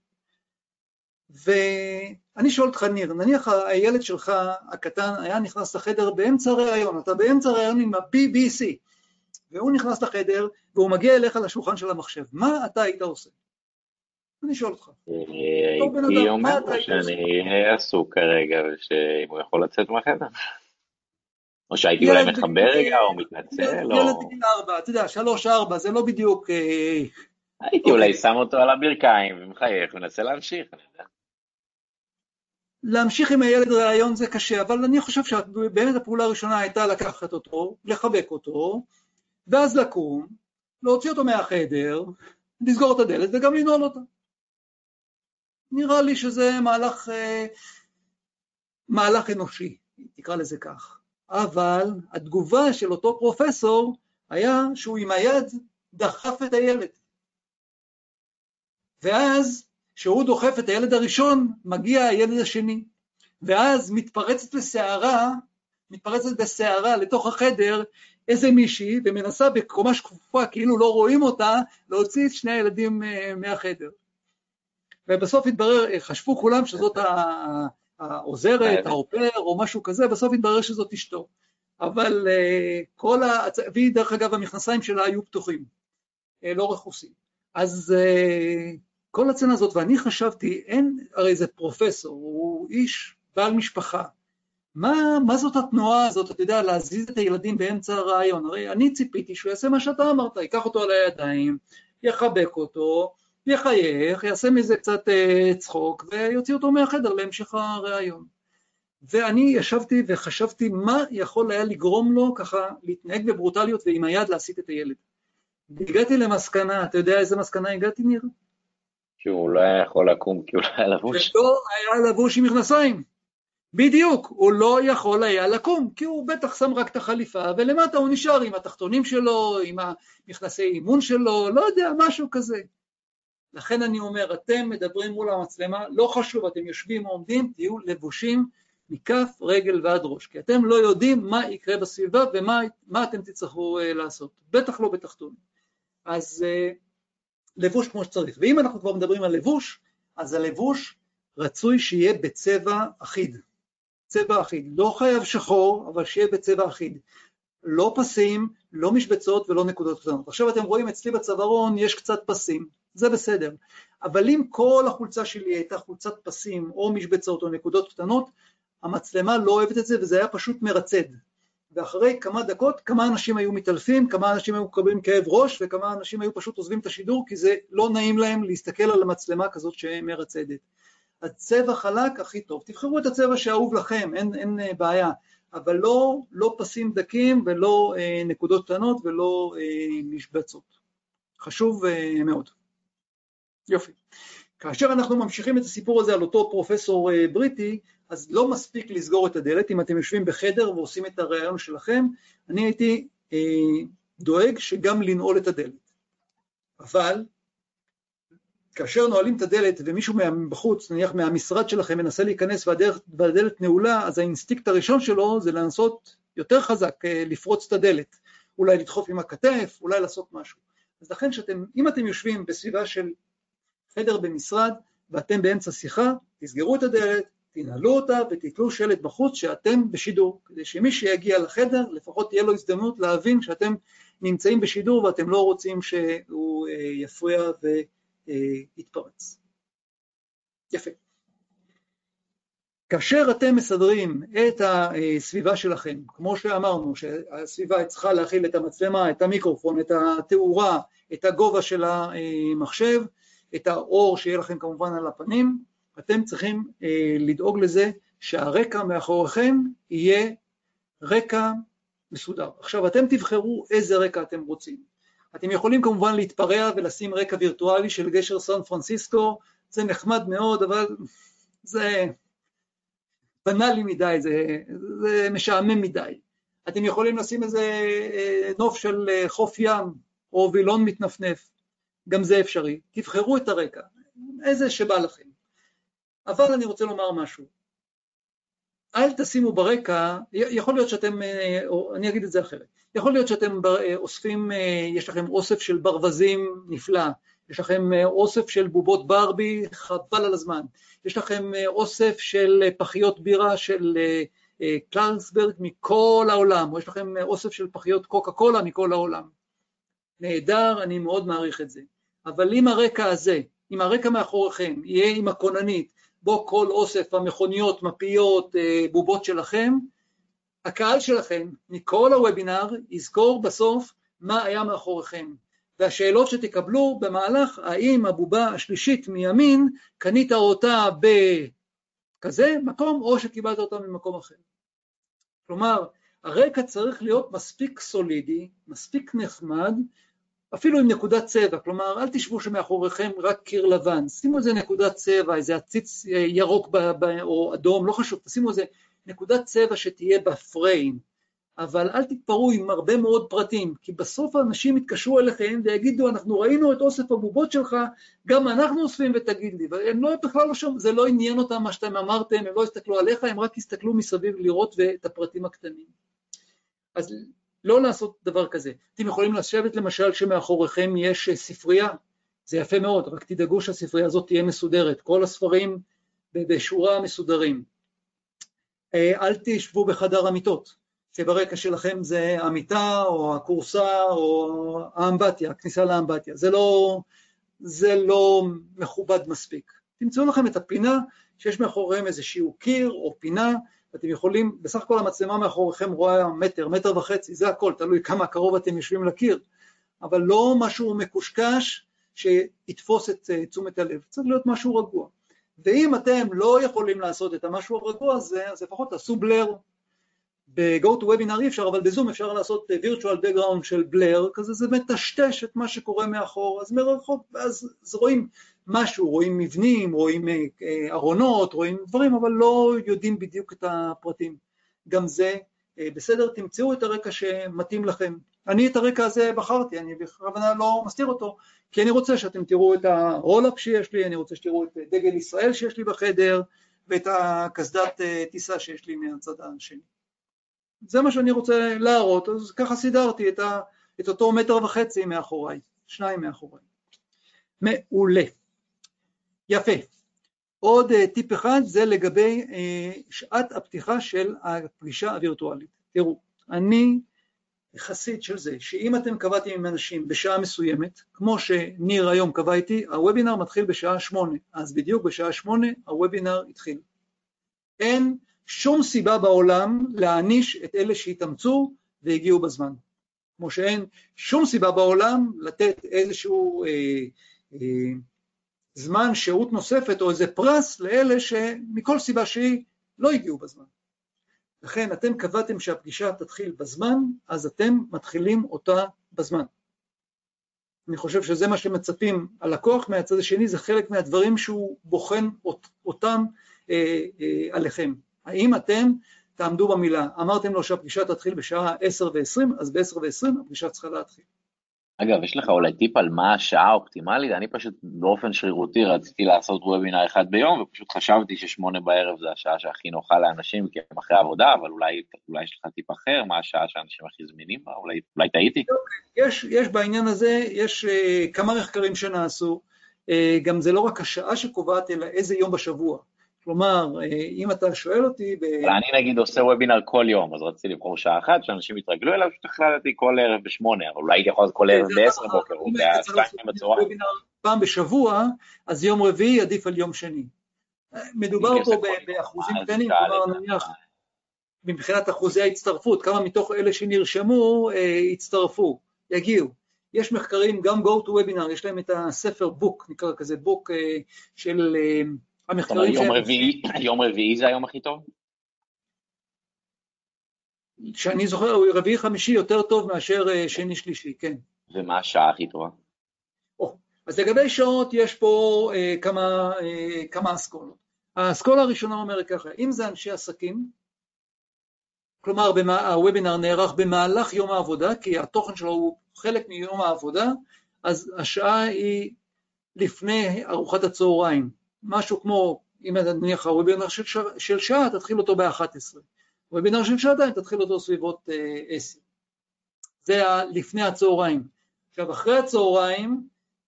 ואני שואל אותך ניר, נניח הילד שלך הקטן היה נכנס לחדר באמצע הראיון, אתה באמצע הראיון עם ה-BBC והוא נכנס לחדר והוא מגיע אליך לשולחן של המחשב, מה אתה היית עושה? אני שואל אותך. אה, הייתי אומר שאני עסוק כרגע ושאם הוא יכול לצאת מהחדר. או שהייתי אולי מחבר רגע או מתנצל או... ילד בגיל ארבע, אתה יודע, שלוש ארבע, זה לא בדיוק... אה, הייתי אולי שם אותו על הברכיים ומחייך ומנסה להמשיך, אני יודע. להמשיך עם הילד רעיון זה קשה, אבל אני חושב שבאמת הפעולה הראשונה הייתה לקחת אותו, לחבק אותו, ואז לקום, להוציא אותו מהחדר, לסגור את הדלת וגם לנעול אותה. נראה לי שזה מהלך, אה, מהלך אנושי, תקרא לזה כך. אבל התגובה של אותו פרופסור היה שהוא עם היד דחף את הילד. ואז כשהוא דוחף את הילד הראשון, מגיע הילד השני. ואז מתפרצת לסערה, מתפרצת בסערה לתוך החדר איזה מישהי ומנסה בקומה שקופה, כאילו לא רואים אותה, להוציא את שני הילדים אה, מהחדר. ובסוף התברר, חשבו כולם שזאת העוזרת, האופר או משהו כזה, בסוף התברר שזאת אשתו. אבל אה, כל ה... והיא דרך אגב המכנסיים שלה היו פתוחים, אה, לא רכוסים. אז אה, כל הצנה הזאת, ואני חשבתי, אין, הרי זה פרופסור, הוא איש בעל משפחה, מה, מה זאת התנועה הזאת, אתה יודע, להזיז את הילדים באמצע הרעיון? הרי אני ציפיתי שהוא יעשה מה שאתה אמרת, ייקח אותו על הידיים, יחבק אותו, יחייך, יעשה מזה קצת אה, צחוק ויוציא אותו מהחדר להמשך הראיון. ואני ישבתי וחשבתי מה יכול היה לגרום לו ככה להתנהג בברוטליות ועם היד להסיט את הילד. והגעתי למסקנה, אתה יודע איזה מסקנה הגעתי ניר? שהוא לא היה יכול לקום כי הוא לא היה לבוש. לא היה לבוש עם מכנסיים. בדיוק, הוא לא יכול היה לקום, כי הוא בטח שם רק את החליפה, ולמטה הוא נשאר עם התחתונים שלו, עם המכנסי אימון שלו, לא יודע, משהו כזה. לכן אני אומר, אתם מדברים מול המצלמה, לא חשוב, אתם יושבים או עומדים, תהיו לבושים מכף, רגל ועד ראש, כי אתם לא יודעים מה יקרה בסביבה ומה אתם תצטרכו uh, לעשות, בטח לא בתחתון. אז uh, לבוש כמו שצריך. ואם אנחנו כבר מדברים על לבוש, אז הלבוש רצוי שיהיה בצבע אחיד. צבע אחיד, לא חייב שחור, אבל שיהיה בצבע אחיד. לא פסים, לא משבצות ולא נקודות קטנות. עכשיו אתם רואים אצלי בצווארון יש קצת פסים, זה בסדר. אבל אם כל החולצה שלי הייתה חולצת פסים או משבצות או נקודות קטנות, המצלמה לא אוהבת את זה וזה היה פשוט מרצד. ואחרי כמה דקות כמה אנשים היו מתעלפים, כמה אנשים היו מקבלים כאב ראש וכמה אנשים היו פשוט עוזבים את השידור כי זה לא נעים להם להסתכל על המצלמה כזאת שמרצדת. הצבע חלק הכי טוב, תבחרו את הצבע שאהוב לכם, אין, אין אה, בעיה, אבל לא, לא פסים דקים ולא אה, נקודות קטנות ולא אה, משבצות. חשוב אה, מאוד. יופי. כאשר אנחנו ממשיכים את הסיפור הזה על אותו פרופסור אה, בריטי, אז לא מספיק לסגור את הדלת, אם אתם יושבים בחדר ועושים את הראיון שלכם, אני הייתי אה, דואג שגם לנעול את הדלת. אבל כאשר נועלים את הדלת ומישהו בחוץ, נניח מהמשרד שלכם, מנסה להיכנס והדלת, והדלת נעולה, אז האינסטינקט הראשון שלו זה לנסות יותר חזק אה, לפרוץ את הדלת, אולי לדחוף עם הכתף, אולי לעשות משהו. אז לכן שאתם, אם אתם יושבים בסביבה של חדר במשרד ואתם באמצע שיחה, תסגרו את הדלת, תנעלו אותה ותתלו שלט בחוץ שאתם בשידור, כדי שמי שיגיע לחדר לפחות תהיה לו הזדמנות להבין שאתם נמצאים בשידור ואתם לא רוצים שהוא אה, יפריע ויתפרץ. יפה. כאשר אתם מסדרים את הסביבה שלכם, כמו שאמרנו, שהסביבה צריכה להכיל את המצלמה, את המיקרופון, את התאורה, את הגובה של המחשב, את האור שיהיה לכם כמובן על הפנים, אתם צריכים אה, לדאוג לזה שהרקע מאחוריכם יהיה רקע מסודר. עכשיו אתם תבחרו איזה רקע אתם רוצים. אתם יכולים כמובן להתפרע ולשים רקע וירטואלי של גשר סן פרנסיסקו, זה נחמד מאוד, אבל זה בנאלי מדי, זה, זה משעמם מדי. אתם יכולים לשים איזה אה, נוף של אה, חוף ים או וילון מתנפנף, גם זה אפשרי. תבחרו את הרקע, איזה שבא לכם. אבל אני רוצה לומר משהו. אל תשימו ברקע, יכול להיות שאתם, אה, אני אגיד את זה אחרת, יכול להיות שאתם אה, אוספים, אה, יש לכם אוסף של ברווזים נפלא, יש לכם אוסף של בובות ברבי, חבל על הזמן, יש לכם אוסף של פחיות בירה של קלרסברג מכל העולם, או יש לכם אוסף של פחיות קוקה קולה מכל העולם. נהדר, אני מאוד מעריך את זה. אבל אם הרקע הזה, אם הרקע מאחוריכם יהיה עם הכוננית, בו כל אוסף המכוניות, מפיות, אה, בובות שלכם, הקהל שלכם מכל הוובינר יזכור בסוף מה היה מאחוריכם. והשאלות שתקבלו במהלך, האם הבובה השלישית מימין, קנית אותה בכזה מקום או שקיבלת אותה ממקום אחר. כלומר, הרקע צריך להיות מספיק סולידי, מספיק נחמד, אפילו עם נקודת צבע, כלומר אל תשבו שמאחוריכם רק קיר לבן, שימו איזה נקודת צבע, איזה עציץ אה, ירוק ב, ב, או אדום, לא חשוב, תשימו איזה נקודת צבע שתהיה בפריים, אבל אל תתפרעו עם הרבה מאוד פרטים, כי בסוף האנשים יתקשרו אליכם ויגידו, אנחנו ראינו את אוסף הבובות שלך, גם אנחנו אוספים ותגיד לי, והם לא, בכלל לא שם, זה לא עניין אותם מה שאתם אמרתם, הם לא הסתכלו עליך, הם רק הסתכלו מסביב לראות את הפרטים הקטנים. אז לא לעשות דבר כזה. אתם יכולים לשבת למשל שמאחוריכם יש ספרייה, זה יפה מאוד, רק תדאגו שהספרייה הזאת תהיה מסודרת, כל הספרים בשורה מסודרים. אה, אל תשבו בחדר המיטות, שברקע שלכם זה המיטה או הכורסה או האמבטיה, הכניסה לאמבטיה, זה לא, זה לא מכובד מספיק. תמצאו לכם את הפינה שיש מאחוריהם איזשהו קיר או פינה אתם יכולים, בסך הכל המצלמה מאחוריכם רואה מטר, מטר וחצי, זה הכל, תלוי כמה קרוב אתם יושבים לקיר, אבל לא משהו מקושקש שיתפוס את אה, תשומת הלב, צריך להיות משהו רגוע. ואם אתם לא יכולים לעשות את המשהו הרגוע הזה, אז לפחות תעשו בלר. ב-go to webinar אי אפשר, אבל בזום אפשר לעשות virtual background של בלר, כזה זה מטשטש את מה שקורה מאחור, אז מרחוק, אז, אז רואים משהו, רואים מבנים, רואים ארונות, רואים דברים, אבל לא יודעים בדיוק את הפרטים. גם זה בסדר, תמצאו את הרקע שמתאים לכם. אני את הרקע הזה בחרתי, אני בכוונה לא מסתיר אותו, כי אני רוצה שאתם תראו את הרולאפ שיש לי, אני רוצה שתראו את דגל ישראל שיש לי בחדר, ואת הקסדת טיסה שיש לי מהצד השני. זה מה שאני רוצה להראות, אז ככה סידרתי את, ה, את אותו מטר וחצי מאחוריי, שניים מאחוריי. מעולה. יפה. עוד uh, טיפ אחד זה לגבי uh, שעת הפתיחה של הפגישה הווירטואלית. תראו, אני חסיד של זה, שאם אתם קבעתם עם אנשים בשעה מסוימת, כמו שניר היום קבע איתי, הוובינר מתחיל בשעה שמונה, אז בדיוק בשעה שמונה הוובינר התחיל. אין שום סיבה בעולם להעניש את אלה שהתאמצו והגיעו בזמן. כמו שאין שום סיבה בעולם לתת איזשהו אה, אה, זמן שהות נוספת או איזה פרס לאלה שמכל סיבה שהיא לא הגיעו בזמן. לכן אתם קבעתם שהפגישה תתחיל בזמן, אז אתם מתחילים אותה בזמן. אני חושב שזה מה שמצפים הלקוח, מהצד השני זה חלק מהדברים שהוא בוחן אותם אה, אה, עליכם. האם אתם תעמדו במילה? אמרתם לו שהפגישה תתחיל בשעה 10 ו-20, אז ב-10 ו-20 הפגישה צריכה להתחיל. אגב, יש לך אולי טיפ על מה השעה האופטימלית? אני פשוט באופן שרירותי רציתי לעשות וובינר אחד ביום, ופשוט חשבתי ששמונה בערב זה השעה שהכי נוחה לאנשים, כי הם אחרי עבודה, אבל אולי, אולי יש לך טיפ אחר, מה השעה שאנשים הכי זמינים בה? אולי, אולי טעיתי? יש, יש בעניין הזה, יש uh, כמה מחקרים שנעשו, uh, גם זה לא רק השעה שקובעת, אלא איזה יום בשבוע. כלומר, אה, אם אתה שואל אותי... ב... אני נגיד עושה וובינר כל יום, אז רציתי לבחור שעה אחת, שאנשים יתרגלו אליו, פשוט החלטתי כל ערב בשמונה, אבל אולי הייתי יכול לעשות כל ערב בעשר בוקר, או בשתיים בצהריים. פעם בשבוע, אז יום רביעי עדיף על יום שני. מדובר פה באחוזים קטנים, כלומר נניח, מבחינת אחוזי ההצטרפות, כמה מתוך אלה שנרשמו אה, הצטרפו, יגיעו. יש מחקרים, גם Go to Webinar, יש להם את הספר בוק, נקרא כזה בוק אה, של המחקרים יום רביעי, יום רביעי זה היום הכי טוב? שאני זוכר, רביעי חמישי יותר טוב מאשר אה, שני שלישי, כן. ומה השעה הכי טובה? אז לגבי שעות יש פה אה, כמה, אה, כמה אסכולות. האסכולה הראשונה אומרת ככה, אם זה אנשי עסקים, כלומר הוובינר נערך במהלך יום העבודה, כי התוכן שלו הוא חלק מיום העבודה, אז השעה היא לפני ארוחת הצהריים. משהו כמו, אם נניח הוובינר של, של שעה, תתחיל אותו ב-11. וובינר של שעתיים, תתחיל אותו סביבות אה, 10. זה לפני הצהריים. עכשיו, אחרי הצהריים,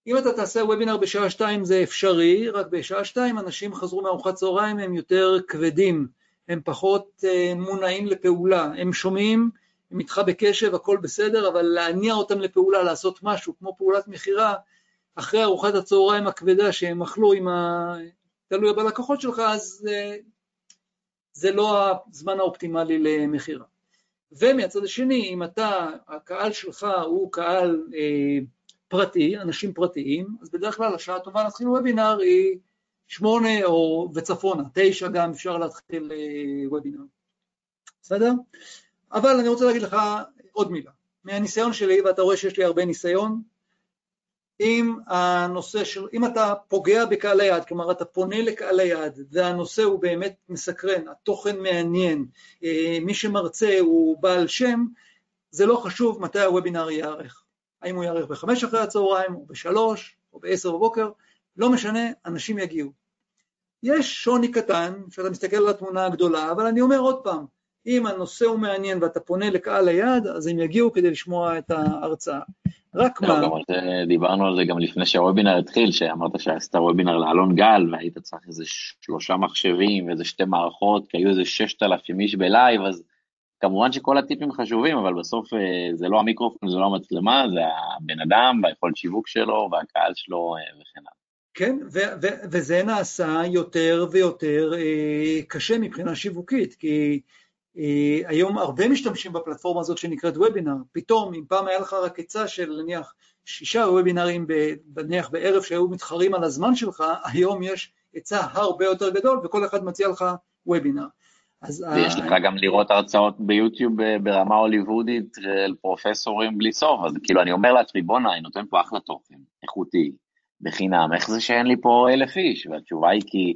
אם אתה תעשה וובינר בשעה 2 זה אפשרי, רק בשעה 2 אנשים חזרו מארוחת צהריים, הם יותר כבדים, הם פחות אה, מונעים לפעולה, הם שומעים, הם איתך בקשב, הכל בסדר, אבל להניע אותם לפעולה, לעשות משהו, כמו פעולת מכירה, אחרי ארוחת הצהריים הכבדה שהם אכלו עם ה... תלוי בלקוחות שלך, אז אה, זה לא הזמן האופטימלי למכירה. ומהצד השני, אם אתה, הקהל שלך הוא קהל אה, פרטי, אנשים פרטיים, אז בדרך כלל השעה הטובה להתחיל וובינר היא שמונה או וצפונה, תשע גם אפשר להתחיל אה, וובינר. בסדר? אבל אני רוצה להגיד לך עוד מילה. מהניסיון שלי, ואתה רואה שיש לי הרבה ניסיון, אם הנושא של, אם אתה פוגע בקהל היעד, כלומר אתה פונה לקהל היעד והנושא הוא באמת מסקרן, התוכן מעניין, אה, מי שמרצה הוא בעל שם, זה לא חשוב מתי הוובינר ייערך, האם הוא ייערך בחמש אחרי הצהריים או בשלוש או בעשר בבוקר, לא משנה, אנשים יגיעו. יש שוני קטן, שאתה מסתכל על התמונה הגדולה, אבל אני אומר עוד פעם, אם הנושא הוא מעניין ואתה פונה לקהל היעד, אז הם יגיעו כדי לשמוע את ההרצאה. רק לא, מה... גם על זה, דיברנו על זה גם לפני שהוובינר התחיל, שאמרת שעשית וובינר לאלון גל, והיית צריך איזה שלושה מחשבים ואיזה שתי מערכות, כי היו איזה ששת אלפים איש בלייב, אז כמובן שכל הטיפים חשובים, אבל בסוף אה, זה לא המיקרופון, זה לא המצלמה, זה הבן אדם והיכולת שיווק שלו והקהל שלו אה, וכן הלאה. כן, ו- ו- וזה נעשה יותר ויותר אה, קשה מבחינה שיווקית, כי היום הרבה משתמשים בפלטפורמה הזאת שנקראת וובינר, פתאום אם פעם היה לך רק עצה של נניח שישה וובינרים נניח בערב שהיו מתחרים על הזמן שלך, היום יש היצע הרבה יותר גדול וכל אחד מציע לך וובינר. אז ויש לך גם לראות הרצאות ביוטיוב ברמה הוליוודית של פרופסורים בלי סוף, אז כאילו אני אומר לעצמי, בואנה, אני נותן פה אחלה תוכן, איכותי, בחינם, איך זה שאין לי פה אלף איש? והתשובה היא כי,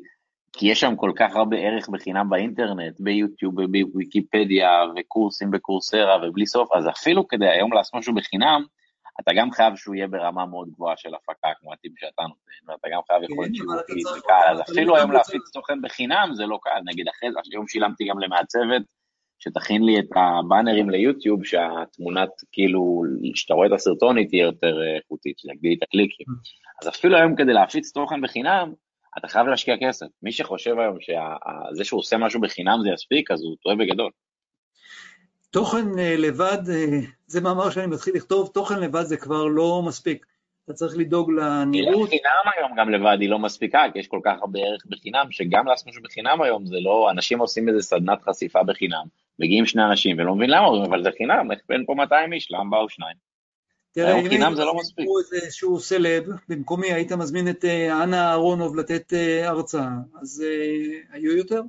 כי יש שם כל כך הרבה ערך בחינם באינטרנט, ביוטיוב, בוויקיפדיה, וקורסים בקורסרה ובלי סוף, אז אפילו כדי היום לעשות משהו בחינם, אתה גם חייב שהוא יהיה ברמה מאוד גבוהה של הפקה, כמו הטיפ שאתה נותן, ואתה גם חייב יכולת שיווקית, קל, אז אפילו היום להפיץ תוכן בחינם זה לא קל, נגיד אחרי זה, היום שילמתי גם למעצבת, שתכין לי את הבאנרים ליוטיוב, שהתמונת, כאילו, שאתה רואה את הסרטון היא תהיה יותר אה, איכותית, שיגדיל לי את הקליקים. אז אפילו היום כדי להפיץ תוכן בחינם, אתה חייב להשקיע כסף. מי שחושב היום שזה שהוא עושה משהו בחינם זה יספיק, אז הוא טועה בגדול. תוכן אה, לבד, אה, זה מאמר שאני מתחיל לכתוב, תוכן לבד זה כבר לא מספיק. אתה צריך לדאוג לנראות. חינם היום גם לבד היא לא מספיקה, כי יש כל כך הרבה ערך בחינם, שגם לעשות משהו בחינם היום זה לא, אנשים עושים איזה סדנת חשיפה בחינם, מגיעים שני אנשים ולא מבין למה, אבל זה חינם, איך בין פה 200 איש, למה באו שניים? תראה, אם חינם זה לא מספיק. איזשהו סלב, במקומי היית מזמין את אה, אנה אהרונוב לתת הרצאה, אז היו יותר.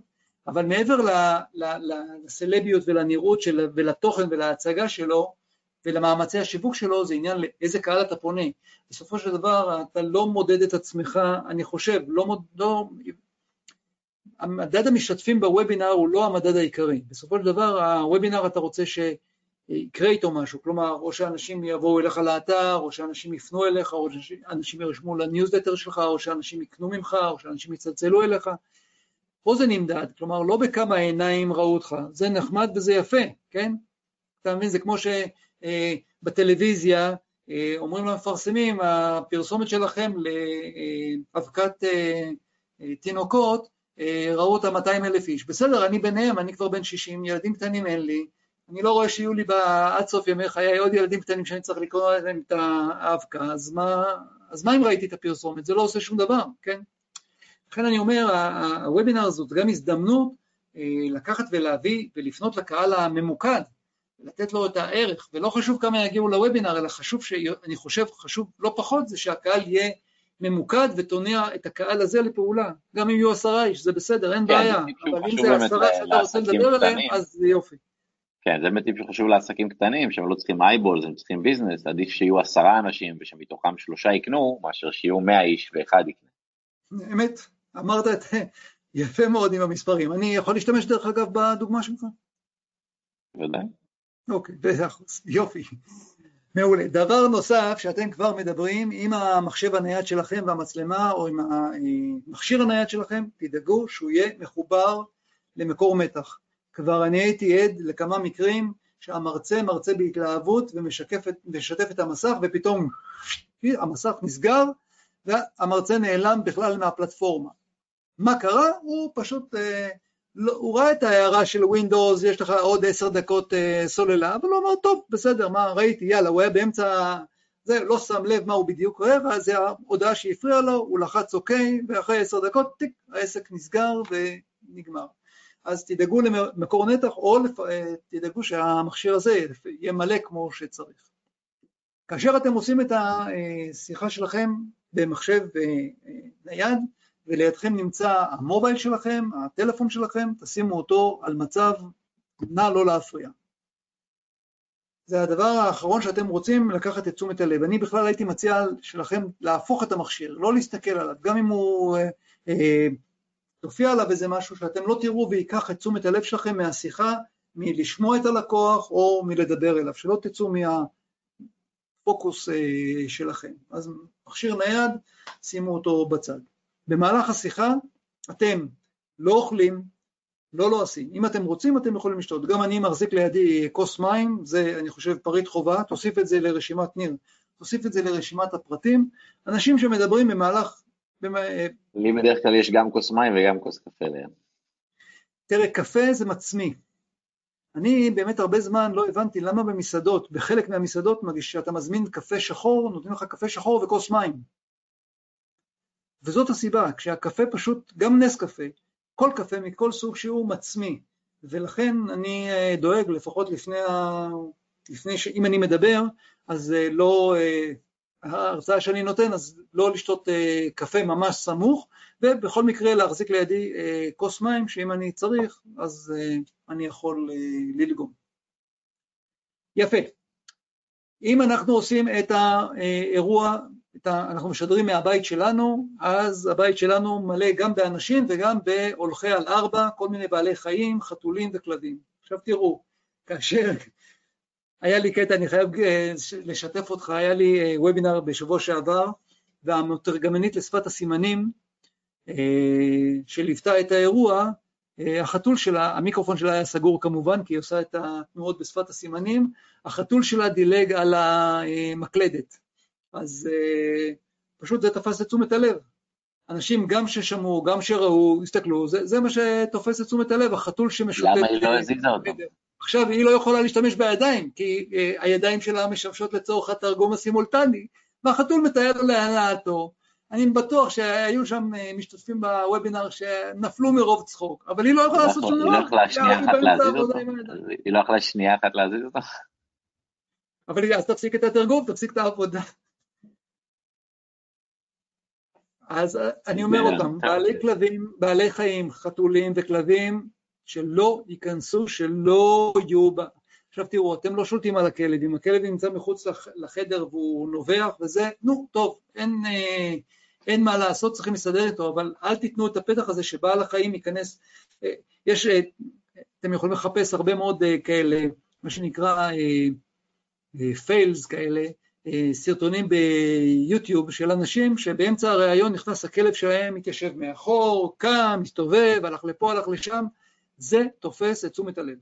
אבל מעבר לסלביות ולנראות של, ולתוכן ולהצגה שלו ולמאמצי השיווק שלו, זה עניין לאיזה קהל אתה פונה. בסופו של דבר אתה לא מודד את עצמך, אני חושב, לא מוד... לא... המדד המשתתפים בוובינר הוא לא המדד העיקרי. בסופו של דבר הוובינר אתה רוצה שיקרה איתו משהו, כלומר או שאנשים יבואו אליך לאתר, או שאנשים יפנו אליך, או שאנשים ירשמו לניוזלטר שלך, או שאנשים יקנו ממך, או שאנשים יצלצלו אליך. פה זה נמדד, כלומר לא בכמה עיניים ראו אותך, זה נחמד וזה יפה, כן? אתה מבין, זה כמו שבטלוויזיה אה, אומרים למפרסמים, הפרסומת שלכם לאבקת אה, אה, תינוקות, ראו אותה 200 אלף איש. בסדר, אני ביניהם, אני כבר בן 60, ילדים קטנים אין לי, אני לא רואה שיהיו לי עד סוף ימי חיי עוד ילדים קטנים שאני צריך לקרוא להם את האבקה, אז מה, אז מה אם ראיתי את הפרסומת? זה לא עושה שום דבר, כן? לכן אני אומר, הוובינר זאת גם הזדמנות אה, לקחת ולהביא ולפנות לקהל הממוקד, לתת לו את הערך, ולא חשוב כמה יגיעו לוובינר, אלא חשוב, אני חושב, חשוב לא פחות, זה שהקהל יהיה ממוקד ותוניע את הקהל הזה לפעולה. גם אם יהיו עשרה איש, זה בסדר, אין כן, בעיה, אבל אם זה עשרה שאתה רוצה לדבר עליהם, אז זה יופי. כן, זה באמת טיפ שחשוב לעסקים קטנים, שהם לא צריכים אייבולס, הם צריכים ביזנס, עדיף שיהיו עשרה אנשים ושמתוכם שלושה יקנו, מאשר שיהיו מאה איש ואחד יקנה. אמת, אמרת את זה יפה מאוד עם המספרים. אני יכול להשתמש דרך אגב בדוגמה שלך? בוודאי. אוקיי, באחוז, יופי. מעולה. דבר נוסף שאתם כבר מדברים עם המחשב הנייד שלכם והמצלמה או עם המכשיר הנייד שלכם, תדאגו שהוא יהיה מחובר למקור מתח. כבר אני הייתי עד לכמה מקרים שהמרצה מרצה בהתלהבות ומשתף את המסך ופתאום המסך נסגר והמרצה נעלם בכלל מהפלטפורמה. מה קרה? הוא פשוט, אה, לא, הוא ראה את ההערה של ווינדוס, יש לך עוד עשר דקות אה, סוללה, אבל הוא אמר, טוב, בסדר, מה, ראיתי, יאללה, הוא היה באמצע, זה, לא שם לב מה הוא בדיוק רואה, ואז זה ההודעה שהפריעה לו, הוא לחץ אוקיי, ואחרי עשר דקות, טיק, העסק נסגר ונגמר. אז תדאגו למקור נתח, או לפ... אה, תדאגו שהמכשיר הזה יהיה מלא כמו שצריך. כאשר אתם עושים את השיחה שלכם במחשב נייד, ולידכם נמצא המובייל שלכם, הטלפון שלכם, תשימו אותו על מצב נא לא להפריע. זה הדבר האחרון שאתם רוצים לקחת את תשומת הלב. אני בכלל הייתי מציע שלכם להפוך את המכשיר, לא להסתכל עליו, גם אם הוא אה, אה, תופיע עליו איזה משהו שאתם לא תראו ויקח את תשומת הלב שלכם מהשיחה, מלשמוע את הלקוח או מלדבר אליו, שלא תצאו מהפוקוס אה, שלכם. אז מכשיר נייד, שימו אותו בצד. במהלך השיחה אתם לא אוכלים, לא לועסים. לא אם אתם רוצים אתם יכולים לשתות. גם אני מחזיק לידי כוס מים, זה אני חושב פריט חובה, תוסיף את זה לרשימת ניר, תוסיף את זה לרשימת הפרטים. אנשים שמדברים במהלך... לי בדרך כלל יש גם כוס מים וגם כוס קפה ליד. תראה, קפה זה מצמיא. אני באמת הרבה זמן לא הבנתי למה במסעדות, בחלק מהמסעדות, כשאתה מזמין קפה שחור, נותנים לך קפה שחור וכוס מים. וזאת הסיבה, כשהקפה פשוט, גם נס קפה, כל קפה מכל סוג שהוא מצמיא, ולכן אני אה, דואג לפחות לפני, ה... לפני שאם אני מדבר, אז אה, לא ההרצאה שאני נותן, אז לא לשתות אה, קפה ממש סמוך, ובכל מקרה להחזיק לידי אה, כוס מים, שאם אני צריך, אז אה, אני יכול ללגום. יפה. אם אנחנו עושים את האירוע, את ה, אנחנו משדרים מהבית שלנו, אז הבית שלנו מלא גם באנשים וגם בהולכי על ארבע, כל מיני בעלי חיים, חתולים וכלבים. עכשיו תראו, כאשר היה לי קטע, אני חייב אה, לשתף אותך, היה לי וובינר אה, בשבוע שעבר, והמתרגמנית לשפת הסימנים אה, שליוותה את האירוע, החתול שלה, המיקרופון שלה היה סגור כמובן, כי היא עושה את התנועות בשפת הסימנים, החתול שלה דילג על המקלדת. אז פשוט זה תפס את תשומת הלב. אנשים גם ששמעו, גם שראו, הסתכלו, זה, זה מה שתופס את תשומת הלב, החתול שמשוטט... למה היא לא הזיזה אותו? עכשיו היא לא יכולה להשתמש בידיים, כי uh, הידיים שלה משמשות לצורך התרגום הסימולטני, והחתול מתאר להנאתו. אני בטוח שהיו שם uh, משתתפים בוובינר שנפלו מרוב צחוק, אבל היא לא יכולה לעשות שום דבר. היא לא יכולה שנייה אחת להזיז אותו? היא לא יכולה שנייה אחת להזיז אותו? אבל אז תפסיק את התרגום, תפסיק את העבודה. אז אה, אני אומר אותם, בעלי כלבים, בעלי חיים, חתולים וכלבים, שלא ייכנסו, שלא יהיו בה. עכשיו תראו, אתם לא שולטים על הכלב, אם הכלב נמצא מחוץ לחדר והוא נובח וזה, נו, טוב, אין, אה, אין מה לעשות, צריכים לסדר איתו, אבל אל תיתנו את הפתח הזה שבעל החיים ייכנס, אה, יש, אה, אתם יכולים לחפש הרבה מאוד כאלה, מה שנקרא פיילס כאלה, סרטונים ביוטיוב של אנשים שבאמצע הראיון נכנס הכלב שלהם, מתיישב מאחור, קם, מסתובב, הלך לפה, הלך לשם, זה תופס את תשומת הלב.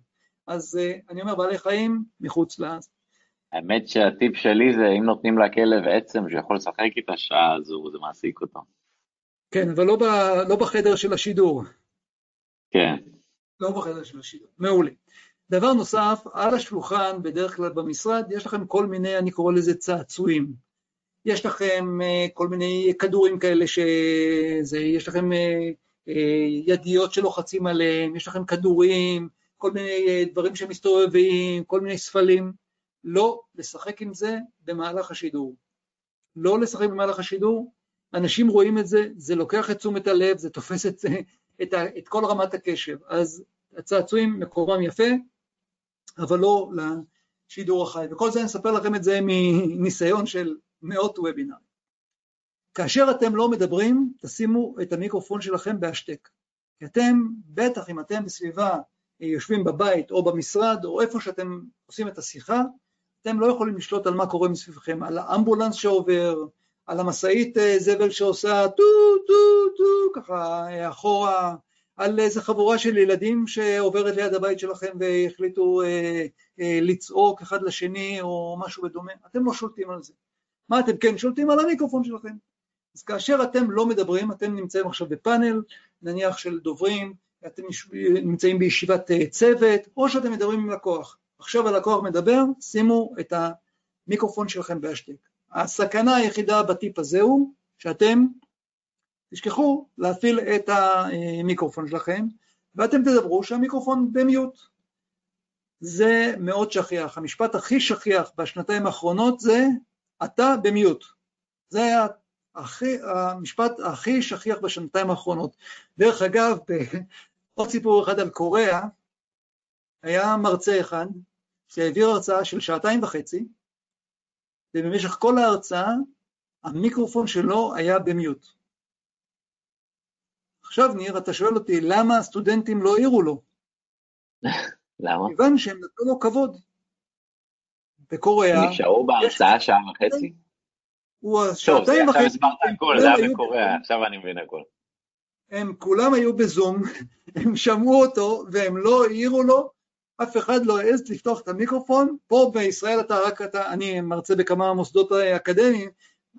אז uh, אני אומר, בעלי חיים מחוץ ל... האמת שהטיפ שלי זה אם נותנים לכלב עצם שיכול לשחק איתה שעה, אז זה מעסיק אותו. כן, אבל לא, ב, לא בחדר של השידור. כן. לא בחדר של השידור, מעולה. דבר נוסף, על השולחן, בדרך כלל במשרד, יש לכם כל מיני, אני קורא לזה צעצועים. יש לכם uh, כל מיני כדורים כאלה שזה, יש לכם אה, ידיות שלוחצים עליהן, יש לכם כדורים, כל מיני אה, דברים שמסתובבים, כל מיני ספלים, לא לשחק עם זה במהלך השידור. לא לשחק במהלך השידור, אנשים רואים את זה, זה לוקח את תשומת הלב, זה תופס את, את, את כל רמת הקשב. אז הצעצועים מקורם יפה, אבל לא לשידור החי. וכל זה אני אספר לכם את זה מניסיון של מאות וובינרים. כאשר אתם לא מדברים, תשימו את המיקרופון שלכם בהשתק. כי אתם, בטח אם אתם בסביבה, אה, יושבים בבית או במשרד או איפה שאתם עושים את השיחה, אתם לא יכולים לשלוט על מה קורה מסביבכם, על האמבולנס שעובר, על המשאית אה, זבל שעושה טו טו טו ככה אה, אחורה, על איזה חבורה של ילדים שעוברת ליד הבית שלכם והחליטו אה, אה, לצעוק אחד לשני או משהו בדומה, אתם לא שולטים על זה. מה אתם כן שולטים? על המיקרופון שלכם. אז כאשר אתם לא מדברים, אתם נמצאים עכשיו בפאנל, נניח של דוברים, אתם נמצאים בישיבת אה, צוות, או שאתם מדברים עם לקוח. עכשיו הלקוח מדבר, שימו את המיקרופון שלכם בהשתק. הסכנה היחידה בטיפ הזה הוא שאתם תשכחו להפעיל את המיקרופון שלכם, ואתם תדברו שהמיקרופון במיוט. זה מאוד שכיח. המשפט הכי שכיח בשנתיים האחרונות זה אתה במיוט. זה היה הכי, המשפט הכי שכיח בשנתיים האחרונות. דרך אגב, עוד סיפור אחד על קוריאה, היה מרצה אחד שהעביר הרצאה של שעתיים וחצי, ובמשך כל ההרצאה המיקרופון שלו היה במיוט. עכשיו ניר, אתה שואל אותי, למה הסטודנטים לא העירו לו? למה? כיוון שהם נתנו לו כבוד. בקוריאה... נשארו בהרצאה שעה וחצי? הוא שעתיים וחצי... טוב, עכשיו הסברת הכל, זה היה בקוריאה, עכשיו אני מבין הכל. הם כולם היו בזום, הם שמעו אותו והם לא העירו לו, אף אחד לא העז לפתוח את המיקרופון, פה בישראל אתה רק אתה, אני מרצה בכמה מוסדות אקדמיים,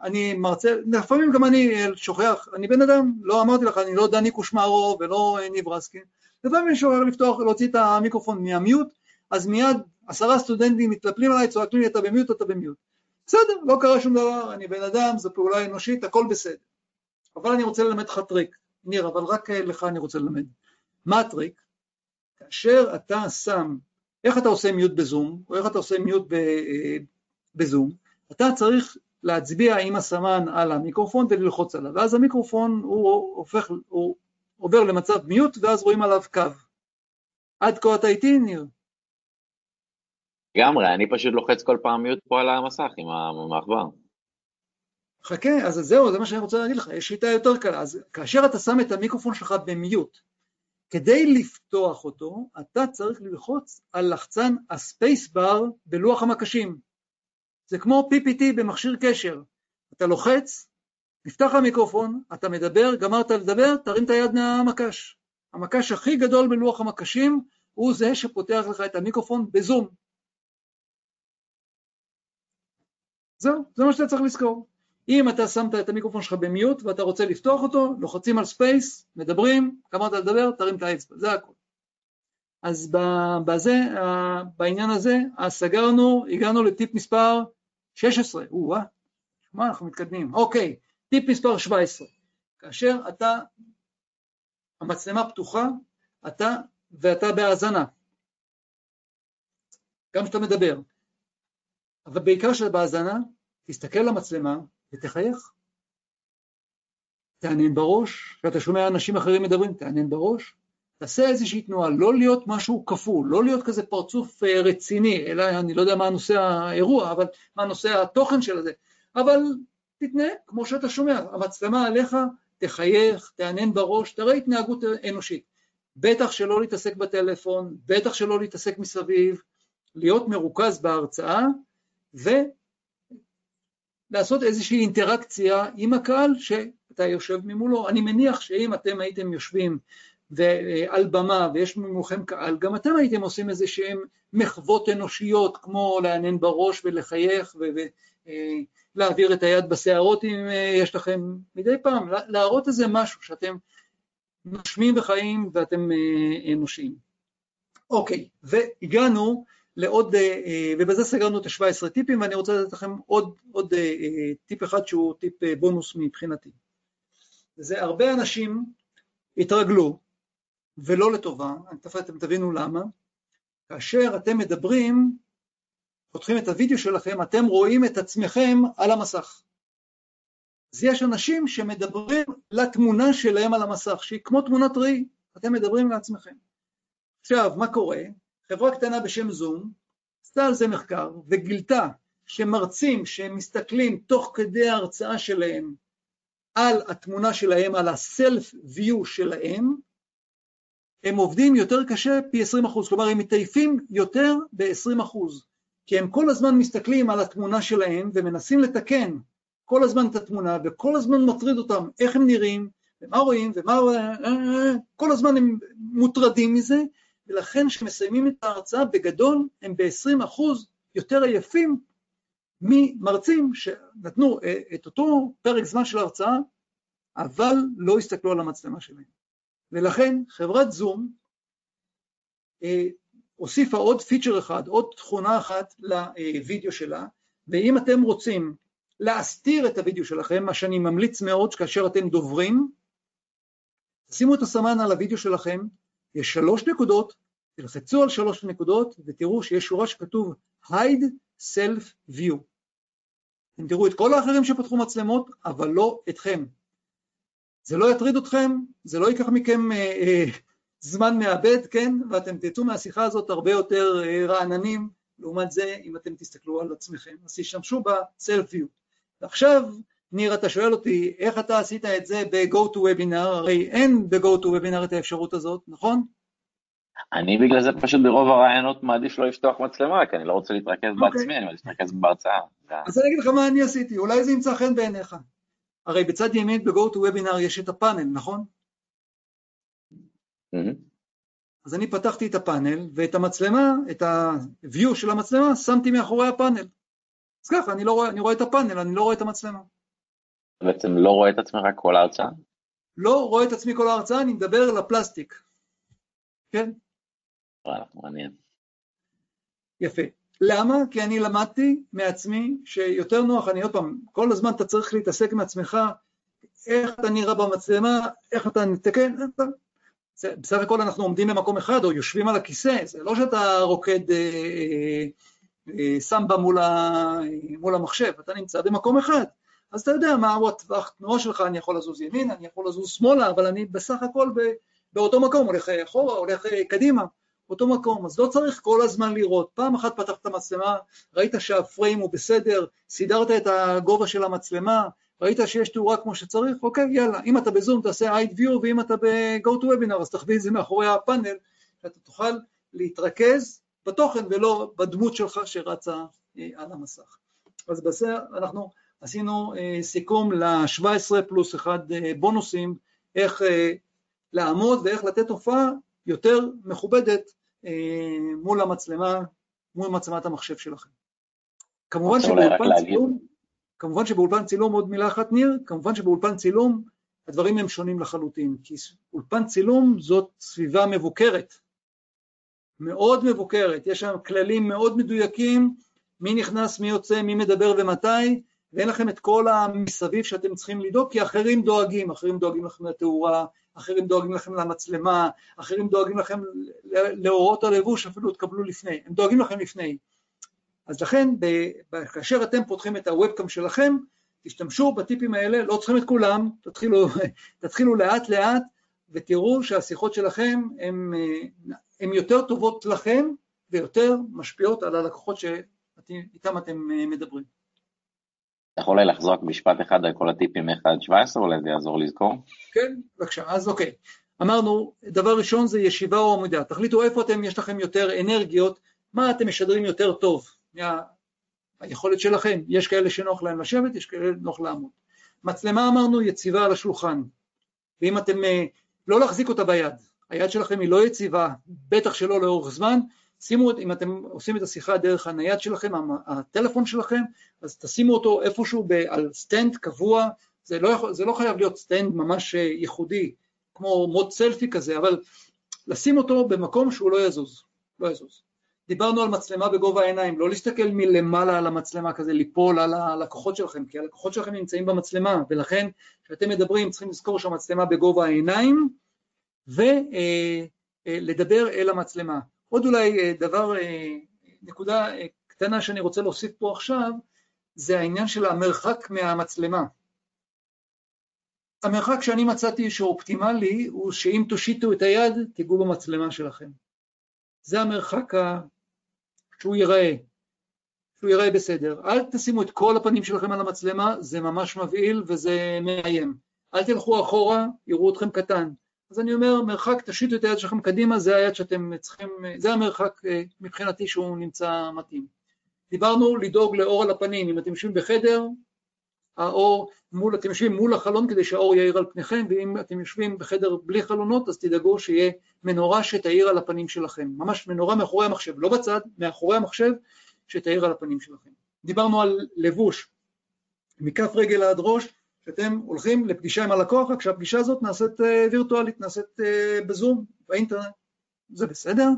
אני מרצה, לפעמים גם אני שוכח, אני בן אדם, לא אמרתי לך, אני לא דני קושמרו ולא ניב רסקין, לפעמים אני שוכח לפתוח, להוציא את המיקרופון מה mute, אז מיד עשרה סטודנטים מתנפלים עליי, צועקים לי אתה ב mute, אתה ב mute. בסדר, לא קרה שום דבר, אני בן אדם, זו פעולה אנושית, הכל בסדר. אבל אני רוצה ללמד לך טריק, ניר, אבל רק לך אני רוצה ללמד. מה הטריק? כאשר אתה שם, איך אתה עושה mute בזום, או איך אתה עושה mute אה, בזום, אתה צריך להצביע עם הסמן על המיקרופון וללחוץ עליו, ואז המיקרופון הוא הופך, הוא עובר למצב מיוט ואז רואים עליו קו. עד כה אתה איתי, ניר? לגמרי, אני פשוט לוחץ כל פעם מיוט פה על המסך עם המעבר. חכה, אז זהו, זה מה שאני רוצה להגיד לך, יש שיטה יותר קלה. אז כאשר אתה שם את המיקרופון שלך במיוט, כדי לפתוח אותו, אתה צריך ללחוץ על לחצן הספייסבר בלוח המקשים. זה כמו PPT במכשיר קשר. אתה לוחץ, נפתח המיקרופון, אתה מדבר, גמרת לדבר, תרים את היד מהמקש. המקש הכי גדול בלוח המקשים הוא זה שפותח לך את המיקרופון בזום. זהו, זה מה שאתה צריך לזכור. אם אתה שמת את המיקרופון שלך ב mute ואתה רוצה לפתוח אותו, לוחצים על space, מדברים, גמרת לדבר, תרים את האצבע, זה הכל. אז בזה, בעניין הזה, סגרנו, הגענו לטיפ מספר 16, או-אה, מה אנחנו מתקדמים, אוקיי, טיפ מספר 17, כאשר אתה, המצלמה פתוחה, אתה ואתה בהאזנה, גם כשאתה מדבר, אבל בעיקר כשאתה בהאזנה, תסתכל למצלמה ותחייך. תענן בראש, כשאתה שומע אנשים אחרים מדברים, תענן בראש, תעשה איזושהי תנועה, לא להיות משהו כפול, לא להיות כזה פרצוף אה, רציני, אלא אני לא יודע מה נושא האירוע, אבל מה נושא התוכן של זה, אבל תתנהג כמו שאתה שומע, המצלמה עליך, תחייך, תענן בראש, תראה התנהגות אנושית. בטח שלא להתעסק בטלפון, בטח שלא להתעסק מסביב, להיות מרוכז בהרצאה ולעשות איזושהי אינטראקציה עם הקהל שאתה יושב ממולו. אני מניח שאם אתם הייתם יושבים ועל במה ויש ממולכם קהל, גם אתם הייתם עושים איזה שהם מחוות אנושיות כמו לענן בראש ולחייך ולהעביר את היד בשערות אם יש לכם מדי פעם, להראות איזה משהו שאתם נושמים וחיים ואתם אנושיים. אוקיי, והגענו לעוד, ובזה סגרנו את ה-17 טיפים ואני רוצה לתת לכם עוד, עוד טיפ אחד שהוא טיפ בונוס מבחינתי. זה הרבה אנשים התרגלו ולא לטובה, תכף אתם תבינו למה, כאשר אתם מדברים, פותחים את הוידאו שלכם, אתם רואים את עצמכם על המסך. אז יש אנשים שמדברים לתמונה שלהם על המסך, שהיא כמו תמונת ראי, אתם מדברים לעצמכם. עכשיו, מה קורה? חברה קטנה בשם זום עשתה על זה מחקר וגילתה שמרצים שמסתכלים תוך כדי ההרצאה שלהם על התמונה שלהם, על הסלף ויו שלהם, הם עובדים יותר קשה פי 20 אחוז, כלומר הם מתעייפים יותר ב-20 אחוז, כי הם כל הזמן מסתכלים על התמונה שלהם ומנסים לתקן כל הזמן את התמונה וכל הזמן מטריד אותם איך הם נראים ומה רואים ומה... כל הזמן הם מוטרדים מזה ולכן כשמסיימים את ההרצאה בגדול הם ב-20 אחוז יותר עייפים ממרצים שנתנו את אותו פרק זמן של ההרצאה אבל לא הסתכלו על המצלמה שלהם. ולכן חברת זום אה, הוסיפה עוד פיצ'ר אחד, עוד תכונה אחת לוידאו שלה, ואם אתם רוצים להסתיר את הוידאו שלכם, מה שאני ממליץ מאוד כאשר אתם דוברים, שימו את הסמן על הוידאו שלכם, יש שלוש נקודות, תלחצו על שלוש נקודות ותראו שיש שורה שכתוב hide self view. אתם תראו את כל האחרים שפתחו מצלמות, אבל לא אתכם. זה לא יטריד אתכם, זה לא ייקח מכם אה, אה, זמן מאבד, כן? ואתם תצאו מהשיחה הזאת הרבה יותר אה, רעננים, לעומת זה אם אתם תסתכלו על עצמכם. אז תשתמשו ב-self-view. ועכשיו, ניר, אתה שואל אותי, איך אתה עשית את זה ב-go to webinar? הרי אין ב-go to webinar את האפשרות הזאת, נכון? אני בגלל זה פשוט ברוב הרעיונות מעדיף לא לפתוח מצלמה, כי אני לא רוצה להתרכז okay. אוקיי. בעצמי, אני מעדיף להתרכז בהרצאה. אז אני אגיד לך מה אני עשיתי, אולי זה ימצא חן בעיניך. הרי בצד ימין ב-GoToWebinar יש את הפאנל, נכון? Mm-hmm. אז אני פתחתי את הפאנל ואת המצלמה, את ה-view של המצלמה, שמתי מאחורי הפאנל. אז ככה, אני, לא רואה, אני רואה את הפאנל, אני לא רואה את המצלמה. בעצם לא רואה את עצמך כל ההרצאה? לא רואה את עצמי כל ההרצאה, אני מדבר לפלסטיק. כן? וואלה, מעניין. יפה. למה? כי אני למדתי מעצמי שיותר נוח, אני עוד פעם, כל הזמן אתה צריך להתעסק עם עצמך, איך אתה נראה במצלמה, איך אתה נתקן, בסך הכל אנחנו עומדים במקום אחד או יושבים על הכיסא, זה לא שאתה רוקד אה, שם בה מול, ה, מול המחשב, אתה נמצא במקום אחד, אז אתה יודע מה הוא הטווח תנועה שלך, אני יכול לזוז ימינה, אני יכול לזוז שמאלה, אבל אני בסך הכל ב, באותו מקום, הולך אחורה, הולך קדימה, באותו מקום, אז לא צריך כל הזמן לראות. פעם אחת פתחת את המצלמה, ראית שהפריים הוא בסדר, סידרת את הגובה של המצלמה, ראית שיש תאורה כמו שצריך, אוקיי, יאללה, אם אתה בזום תעשה אייד ויו, ואם אתה ב-go to webinar אז תחביא את זה מאחורי הפאנל, שאתה תוכל להתרכז בתוכן ולא בדמות שלך שרצה אה, על המסך. אז בזה אנחנו עשינו אה, סיכום ל-17 פלוס אחד אה, בונוסים, איך לעמוד ואיך לתת הופעה יותר מכובדת מול המצלמה, מול מצלמת המחשב שלכם. כמובן שבאולפן צילום, כמובן שבאולפן צילום, עוד מילה אחת ניר, כמובן שבאולפן צילום הדברים הם שונים לחלוטין, כי אולפן צילום זאת סביבה מבוקרת, מאוד מבוקרת, יש שם כללים מאוד מדויקים, מי נכנס, מי יוצא, מי מדבר ומתי, ואין לכם את כל המסביב שאתם צריכים לדאוג, כי אחרים דואגים, אחרים דואגים לכם לתאורה, אחרים דואגים לכם למצלמה, אחרים דואגים לכם לאורות הלבוש, אפילו תקבלו לפני, הם דואגים לכם לפני. אז לכן, כאשר אתם פותחים את הוובקאם שלכם, תשתמשו בטיפים האלה, לא צריכים את כולם, תתחילו, תתחילו לאט לאט ותראו שהשיחות שלכם הן יותר טובות לכם ויותר משפיעות על הלקוחות שאיתם אתם מדברים. אתה יכול אולי לחזור רק משפט אחד על כל הטיפים מ 1 17, אולי זה יעזור לזכור? כן, בבקשה, אז אוקיי. אמרנו, דבר ראשון זה ישיבה או עמודה, תחליטו איפה אתם, יש לכם יותר אנרגיות, מה אתם משדרים יותר טוב, מהיכולת שלכם, יש כאלה שנוח להם לשבת, יש כאלה שנוח לעמוד. מצלמה אמרנו יציבה על השולחן, ואם אתם, אה, לא להחזיק אותה ביד, היד שלכם היא לא יציבה, בטח שלא לאורך זמן, שימו, אם אתם עושים את השיחה דרך הנייד שלכם, הטלפון שלכם, אז תשימו אותו איפשהו על סטנד קבוע, זה לא, יכול, זה לא חייב להיות סטנד ממש ייחודי, כמו מוט סלפי כזה, אבל לשים אותו במקום שהוא לא יזוז, לא יזוז. דיברנו על מצלמה בגובה העיניים, לא להסתכל מלמעלה על המצלמה כזה, ליפול על הלקוחות שלכם, כי הלקוחות שלכם נמצאים במצלמה, ולכן כשאתם מדברים צריכים לזכור שהמצלמה בגובה העיניים, ולדבר אל המצלמה. עוד אולי אה, דבר, אה, נקודה אה, קטנה שאני רוצה להוסיף פה עכשיו, זה העניין של המרחק מהמצלמה. המרחק שאני מצאתי שהוא אופטימלי הוא שאם תושיטו את היד תיגעו במצלמה שלכם. זה המרחק ה... שהוא ייראה, שהוא ייראה בסדר. אל תשימו את כל הפנים שלכם על המצלמה, זה ממש מבהיל וזה מאיים. אל תלכו אחורה, יראו אתכם קטן. אז אני אומר, מרחק, תשיתו את היד שלכם קדימה, זה היד שאתם צריכים, זה המרחק אה, מבחינתי שהוא נמצא מתאים. דיברנו לדאוג לאור על הפנים, אם אתם יושבים בחדר, האור, מול, אתם יושבים מול החלון כדי שהאור יאיר על פניכם, ואם אתם יושבים בחדר בלי חלונות, אז תדאגו שיהיה מנורה שתאיר על הפנים שלכם, ממש מנורה מאחורי המחשב, לא בצד, מאחורי המחשב, שתאיר על הפנים שלכם. דיברנו על לבוש, מכף רגל עד ראש, שאתם הולכים לפגישה עם הלקוח, רק שהפגישה הזאת נעשית אה, וירטואלית, נעשית אה, בזום, באינטרנט, זה בסדר.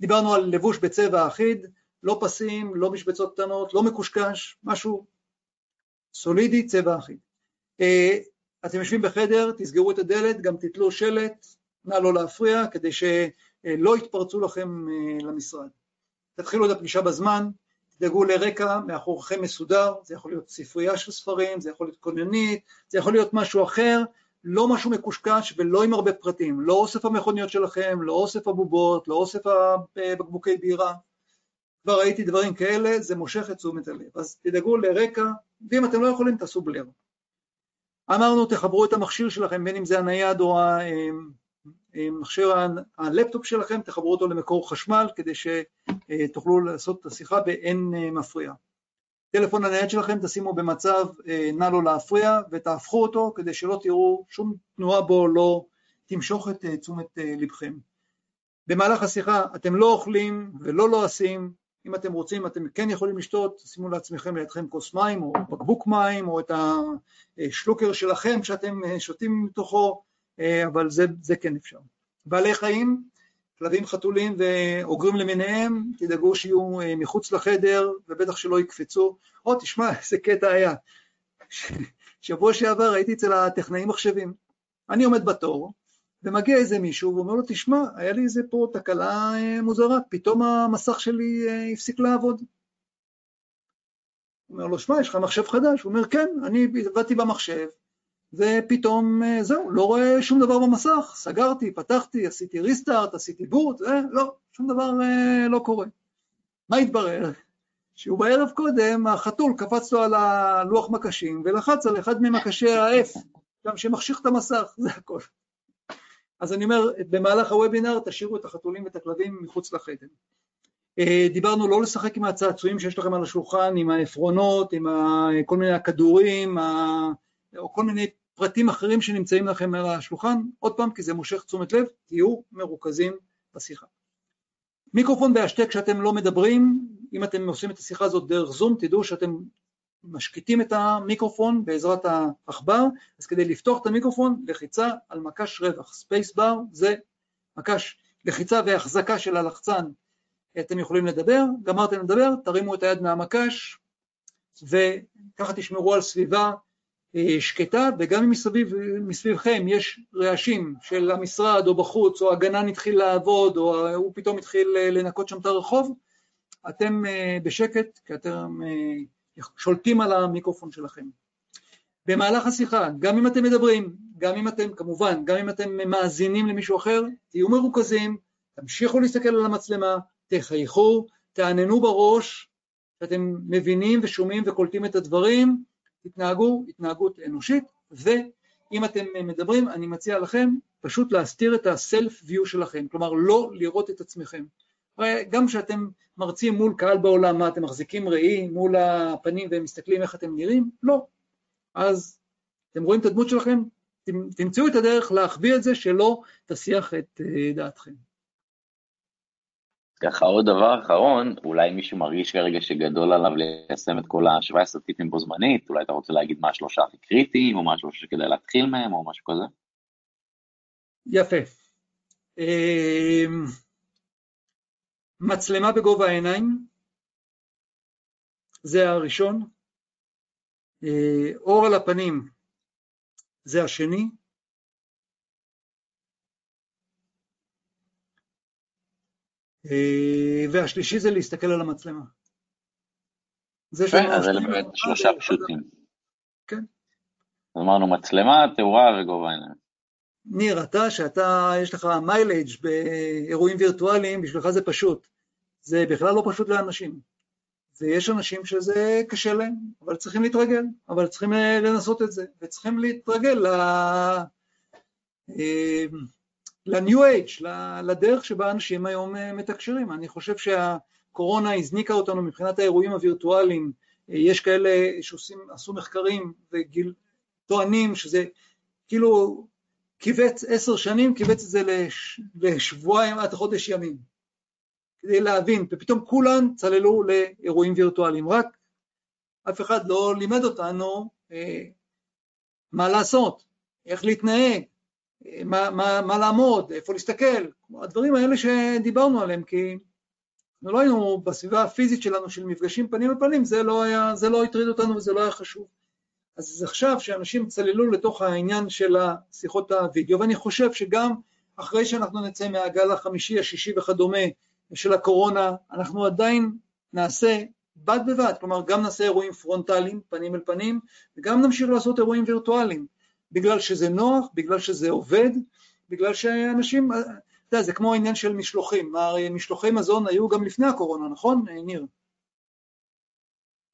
דיברנו על לבוש בצבע אחיד, לא פסים, לא משבצות קטנות, לא מקושקש, משהו סולידי, צבע אחיד. אה, אתם יושבים בחדר, תסגרו את הדלת, גם תתלו שלט, נא לא להפריע, כדי שלא יתפרצו לכם למשרד. תתחילו את הפגישה בזמן, תדאגו לרקע מאחוריכם מסודר, זה יכול להיות ספרייה של ספרים, זה יכול להיות כוננית, זה יכול להיות משהו אחר, לא משהו מקושקש ולא עם הרבה פרטים, לא אוסף המכוניות שלכם, לא אוסף הבובות, לא אוסף הבקבוקי בירה, כבר ראיתי דברים כאלה, זה מושך את תשומת הלב, אז תדאגו לרקע, ואם אתם לא יכולים תעשו בלר. אמרנו תחברו את המכשיר שלכם, בין אם זה הנייד או מכשיר הלפטופ שלכם, תחברו אותו למקור חשמל כדי שתוכלו לעשות את השיחה באין מפריע. טלפון הנייד שלכם תשימו במצב נא לא להפריע ותהפכו אותו כדי שלא תראו שום תנועה בו לא תמשוך את תשומת לבכם. במהלך השיחה אתם לא אוכלים ולא לועסים, אם אתם רוצים אתם כן יכולים לשתות, שימו לעצמכם לידכם כוס מים או בקבוק מים או את השלוקר שלכם שאתם שותים מתוכו, אה, אבל זה, זה כן אפשר. בעלי חיים, כלבים חתולים ואוגרים למיניהם, תדאגו שיהיו אה, מחוץ לחדר ובטח שלא יקפצו. או תשמע, איזה קטע היה. שבוע שעבר הייתי אצל הטכנאים מחשבים. אני עומד בתור, ומגיע איזה מישהו ואומר לו, תשמע, היה לי איזה פה תקלה אה, מוזרה, פתאום המסך שלי הפסיק לעבוד. הוא אומר לו, שמע, יש לך מחשב חדש? הוא אומר, כן, אני עבדתי במחשב, ופתאום אה, זהו, לא רואה שום דבר במסך, סגרתי, פתחתי, עשיתי ריסטארט, עשיתי בוט, אה, לא, שום דבר אה, לא קורה. מה התברר? שהוא בערב קודם, החתול קפץ לו על הלוח מקשים ולחץ על אחד ממקשי ה-F, גם שמחשיך את המסך, זה הכל. אז אני אומר, במהלך הוובינר תשאירו את החתולים ואת הכלבים מחוץ לחדר. אה, דיברנו לא לשחק עם הצעצועים שיש לכם על השולחן, עם העפרונות, עם כל מיני הכדורים, או כל מיני פרטים אחרים שנמצאים לכם על השולחן, עוד פעם, כי זה מושך תשומת לב, תהיו מרוכזים בשיחה. מיקרופון בהשתק כשאתם לא מדברים, אם אתם עושים את השיחה הזאת דרך זום, תדעו שאתם משקיטים את המיקרופון בעזרת העכבר, אז כדי לפתוח את המיקרופון, לחיצה על מקש רווח, space bar זה מקש לחיצה והחזקה של הלחצן, אתם יכולים לדבר, גמרתם לדבר, תרימו את היד מהמקש וככה תשמרו על סביבה שקטה, וגם אם מסביב, מסביבכם יש רעשים של המשרד או בחוץ, או הגנן התחיל לעבוד, או הוא פתאום התחיל אה, לנקות שם את הרחוב, אתם אה, בשקט, כי אתם שולטים על המיקרופון שלכם. במהלך השיחה, גם אם אתם מדברים, גם אם אתם, כמובן, גם אם אתם מאזינים למישהו אחר, תהיו מרוכזים, תמשיכו להסתכל על המצלמה, תחייכו, תעננו בראש, שאתם מבינים ושומעים וקולטים את הדברים, תתנהגו התנהגות אנושית, ואם אתם מדברים, אני מציע לכם פשוט להסתיר את ה-self view שלכם, כלומר לא לראות את עצמכם. גם כשאתם מרצים מול קהל בעולם, מה אתם מחזיקים ראי מול הפנים והם מסתכלים איך אתם נראים? לא. אז אתם רואים את הדמות שלכם, תמצאו את הדרך להחביא את זה שלא תסיח את אה, דעתכם. ככה עוד דבר אחרון, אולי מישהו מרגיש כרגע שגדול עליו ליישם את כל ה-17 טיפים בו זמנית, אולי אתה רוצה להגיד מה השלושה הכי קריטיים, או משהו שכדאי להתחיל מהם, או משהו כזה? יפה. אמ, מצלמה בגובה העיניים, זה הראשון. אה, אור על הפנים, זה השני. והשלישי זה להסתכל על המצלמה. זה אז אלה באמת שלושה פשוטים. כן. אמרנו מצלמה, תאורה וגובה עיניים. ניר, אתה, שאתה, יש לך מיילג' באירועים וירטואליים, בשבילך זה פשוט. זה בכלל לא פשוט לאנשים. ויש אנשים שזה קשה להם, אבל צריכים להתרגל, אבל צריכים אה, לנסות את זה, וצריכים להתרגל ל... ל-new age, לדרך שבה אנשים היום אה, מתקשרים. אני חושב שהקורונה הזניקה אותנו מבחינת האירועים הווירטואליים, אה, יש כאלה שעשו מחקרים וטוענים שזה כאילו קיבץ עשר שנים, קיבץ את זה לש, לשבועיים עד חודש ימים, כדי להבין, ופתאום כולם צללו לאירועים וירטואליים, רק אף אחד לא לימד אותנו אה, מה לעשות, איך להתנהג, מה, מה, מה לעמוד, איפה להסתכל, הדברים האלה שדיברנו עליהם, כי אנחנו לא היינו בסביבה הפיזית שלנו של מפגשים פנים אל פנים, זה לא, היה, זה לא הטריד אותנו וזה לא היה חשוב. אז עכשיו שאנשים צללו לתוך העניין של השיחות הווידאו, ואני חושב שגם אחרי שאנחנו נצא מהגל החמישי, השישי וכדומה של הקורונה, אנחנו עדיין נעשה בד בבד, כלומר גם נעשה אירועים פרונטליים, פנים אל פנים, וגם נמשיך לעשות אירועים וירטואליים. בגלל שזה נוח, בגלל שזה עובד, בגלל שאנשים, אתה יודע, זה כמו העניין של משלוחים, הרי משלוחי מזון היו גם לפני הקורונה, נכון, ניר?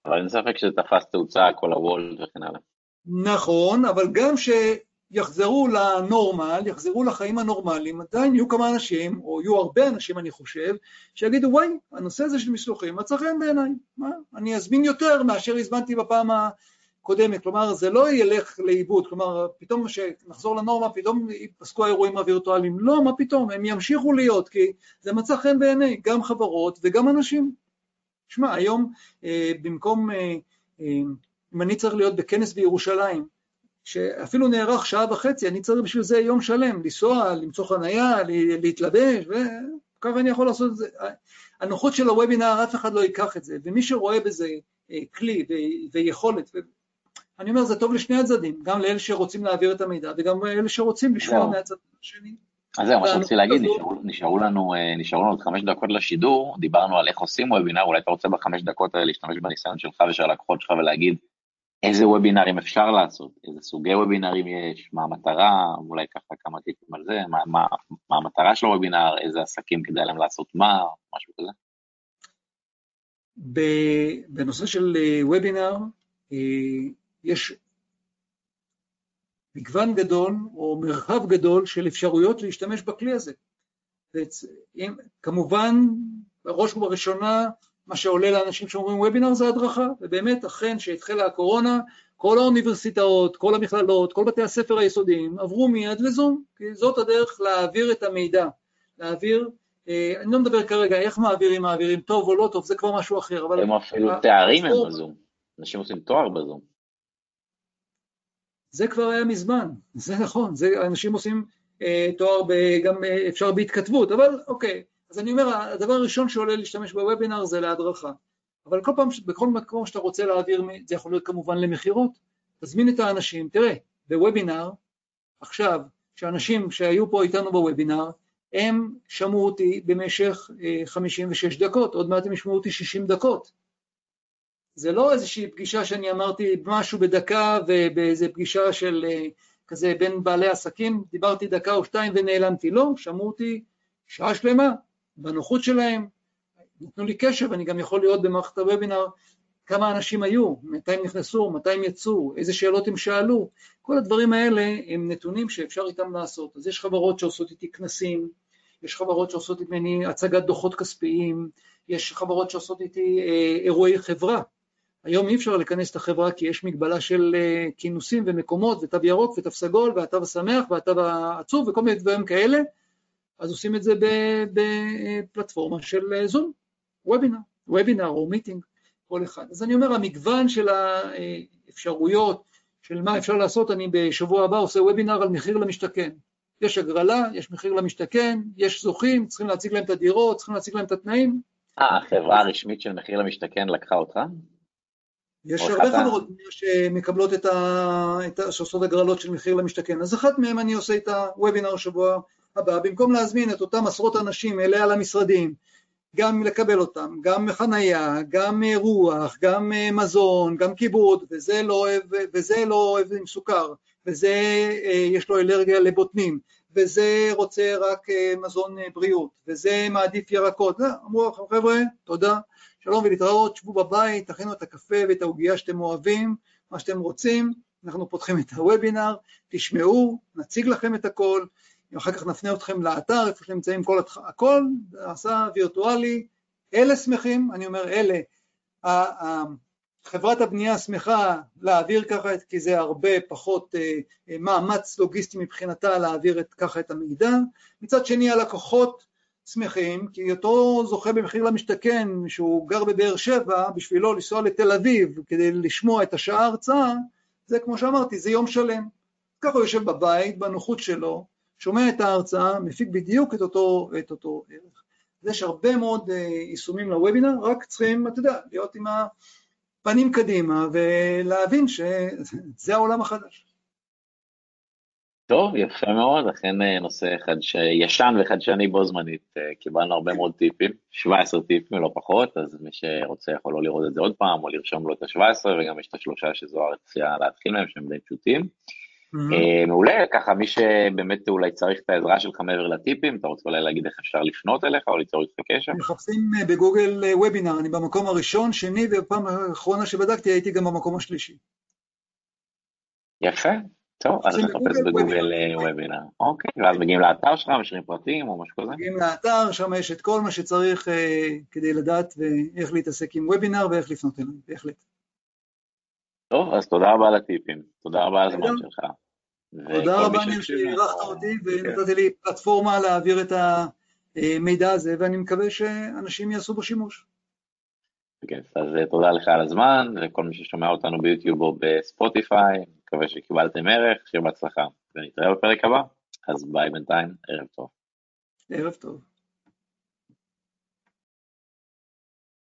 אבל אין ספק שזה תפס תאוצה, כל הוולד וכן הלאה. נכון, אבל גם שיחזרו לנורמל, יחזרו לחיים הנורמליים, עדיין יהיו כמה אנשים, או יהיו הרבה אנשים אני חושב, שיגידו וואי, הנושא הזה של משלוחים מצא חן בעיניי, מה, אני אזמין יותר מאשר הזמנתי בפעם קודמת, כלומר זה לא ילך לאיבוד, כלומר פתאום כשנחזור לנורמה פתאום ייפסקו האירועים הווירטואליים, לא, מה פתאום, הם ימשיכו להיות כי זה מצא חן בעיני גם חברות וגם אנשים. שמע, היום אה, במקום, אה, אה, אם אני צריך להיות בכנס בירושלים, שאפילו נערך שעה וחצי, אני צריך בשביל זה יום שלם, לנסוע, למצוא חנייה, להתלבש, וככה אני יכול לעשות את זה. הנוחות של הוובינר, אף אחד לא ייקח את זה, ומי שרואה בזה אה, כלי ויכולת, אני אומר, זה טוב לשני הצדדים, גם לאלה שרוצים להעביר את המידע וגם לאלה שרוצים לשמוע מהצד השני. אז זהו, מה שרציתי להגיד, נשארו, נשארו, לנו, אה, נשארו לנו עוד חמש דקות לשידור, דיברנו על איך עושים וובינר, אולי אתה רוצה בחמש דקות האלה להשתמש בניסיון שלך ושל הלקוחות שלך ולהגיד איזה וובינרים אפשר לעשות, איזה סוגי וובינרים יש, מה המטרה, אולי ככה כמה טיפים על זה, מה, מה, מה המטרה של הוובינר, איזה עסקים כדאי להם לעשות מה, משהו כזה. בנושא של אה, וובינר, אה, יש מגוון גדול או מרחב גדול של אפשרויות להשתמש בכלי הזה. כמובן, בראש ובראשונה, מה שעולה לאנשים שאומרים וובינר זה הדרכה, ובאמת אכן שהתחילה הקורונה, כל האוניברסיטאות, כל המכללות, כל בתי הספר היסודיים עברו מיד לזום, כי זאת הדרך להעביר את המידע, להעביר, אה, אני לא מדבר כרגע איך מעבירים, מעבירים טוב או לא טוב, זה כבר משהו אחר, אבל... הם אפילו תארים הם בזום, אנשים עושים תואר בזום. זה כבר היה מזמן, זה נכון, זה, אנשים עושים אה, תואר ב, גם אה, אפשר בהתכתבות, אבל אוקיי, אז אני אומר, הדבר הראשון שעולה להשתמש בוובינר זה להדרכה, אבל כל פעם, בכל מקום שאתה רוצה להעביר, זה יכול להיות כמובן למכירות, תזמין את האנשים, תראה, בוובינר, עכשיו, שאנשים שהיו פה איתנו בוובינר, הם שמעו אותי במשך אה, 56 דקות, עוד מעט הם ישמעו אותי 60 דקות, זה לא איזושהי פגישה שאני אמרתי משהו בדקה ובאיזה פגישה של אה, כזה בין בעלי עסקים, דיברתי דקה או שתיים ונעלמתי, לא, שמעו אותי שעה שלמה, בנוחות שלהם, נתנו לי קשב, אני גם יכול לראות במערכת הוובינר. כמה אנשים היו, מתי הם נכנסו, מתי הם יצאו, איזה שאלות הם שאלו, כל הדברים האלה הם נתונים שאפשר איתם לעשות. אז יש חברות שעושות איתי כנסים, יש חברות שעושות ממני הצגת דוחות כספיים, יש חברות שעושות איתי אה, אירועי חברה, היום אי אפשר לכנס את החברה כי יש מגבלה של אה, כינוסים ומקומות ותו ירוק ותו סגול והתו השמח והתו העצוב וכל מיני דברים כאלה, אז עושים את זה בפלטפורמה של אה, זום, וובינר, וובינר או מיטינג, כל אחד. אז אני אומר, המגוון של האפשרויות של מה אפשר לעשות, אני בשבוע הבא עושה וובינר על מחיר למשתכן. יש הגרלה, יש מחיר למשתכן, יש זוכים, צריכים להציג להם את הדירות, צריכים להציג להם את התנאים. אה, החברה הרשמית של מחיר למשתכן לקחה אותך? יש הרבה חברות שמקבלות את ה... את ה... שעושות הגרלות של מחיר למשתכן, אז אחת מהן אני עושה את הוובינר שבוע הבא, במקום להזמין את אותם עשרות אנשים אליה למשרדים, גם לקבל אותם, גם חנייה, גם רוח, גם מזון, גם כיבוד, וזה לא אוהב, וזה לא אוהב עם סוכר, וזה יש לו אלרגיה לבוטנים, וזה רוצה רק מזון בריאות, וזה מעדיף ירקות, אמרו חבר'ה, תודה, שלום ולהתראות, שבו בבית, תכינו את הקפה ואת העוגיה שאתם אוהבים, מה שאתם רוצים, אנחנו פותחים את הוובינר, תשמעו, נציג לכם את הכל, אחר כך נפנה אתכם לאתר, איפה שנמצאים כל התח... הכל, נעשה וירטואלי, אלה שמחים, אני אומר אלה, חברת הבנייה שמחה להעביר ככה, כי זה הרבה פחות אה, מאמץ לוגיסטי מבחינתה להעביר את, ככה את המידע, מצד שני הלקוחות שמחים, כי אותו זוכה במחיר למשתכן שהוא גר בבאר שבע, בשבילו לנסוע לתל אביב כדי לשמוע את השעה הרצאה, זה כמו שאמרתי, זה יום שלם. ככה הוא יושב בבית, בנוחות שלו, שומע את ההרצאה, מפיק בדיוק את אותו, את אותו ערך. יש הרבה מאוד uh, יישומים לוובינר, רק צריכים, אתה יודע, להיות עם הפנים קדימה ולהבין שזה העולם החדש. טוב, יפה מאוד, אכן אה, נושא חדש... ישן וחדשני בו זמנית, אה, קיבלנו הרבה מאוד טיפים, 17 טיפים לא פחות, אז מי שרוצה יכול לא לראות את זה עוד פעם, או לרשום לו את ה-17, וגם יש את השלושה שזוהר הציעה להתחיל מהם, שהם די פשוטים. Mm-hmm. מעולה, ככה מי שבאמת אולי צריך את העזרה שלך מעבר לטיפים, אתה רוצה אולי להגיד איך אפשר לפנות אליך או ליצור איתך קשר? מחפשים בגוגל וובינר, אני במקום הראשון, שני, ובפעם האחרונה שבדקתי הייתי גם במקום השלישי. יפה, טוב, אז לחפש בגוגל וובינר, אה, אוקיי, ואז מגיעים לאתר שלך, משאירים פרטים או משהו כזה? מגיעים לאתר, שם יש את כל מה שצריך אה, כדי לדעת איך להתעסק עם וובינר ואיך לפנות אליי, בהחלט. טוב, אז תודה רבה על הטיפים, תודה רבה על הזמן שלך. תודה רבה ניר שאירחת אותי ונתת לי פלטפורמה להעביר את המידע הזה, ואני מקווה שאנשים יעשו בו שימוש. כן, אז אה, תודה לך על הזמן, וכל מי ששומע אותנו ביוטיוב או בספוטיפיי, מקווה שקיבלתם ערך, שיהיה בהצלחה, ונתראה בפרק הבא, אז ביי בינתיים, ערב טוב. ערב טוב.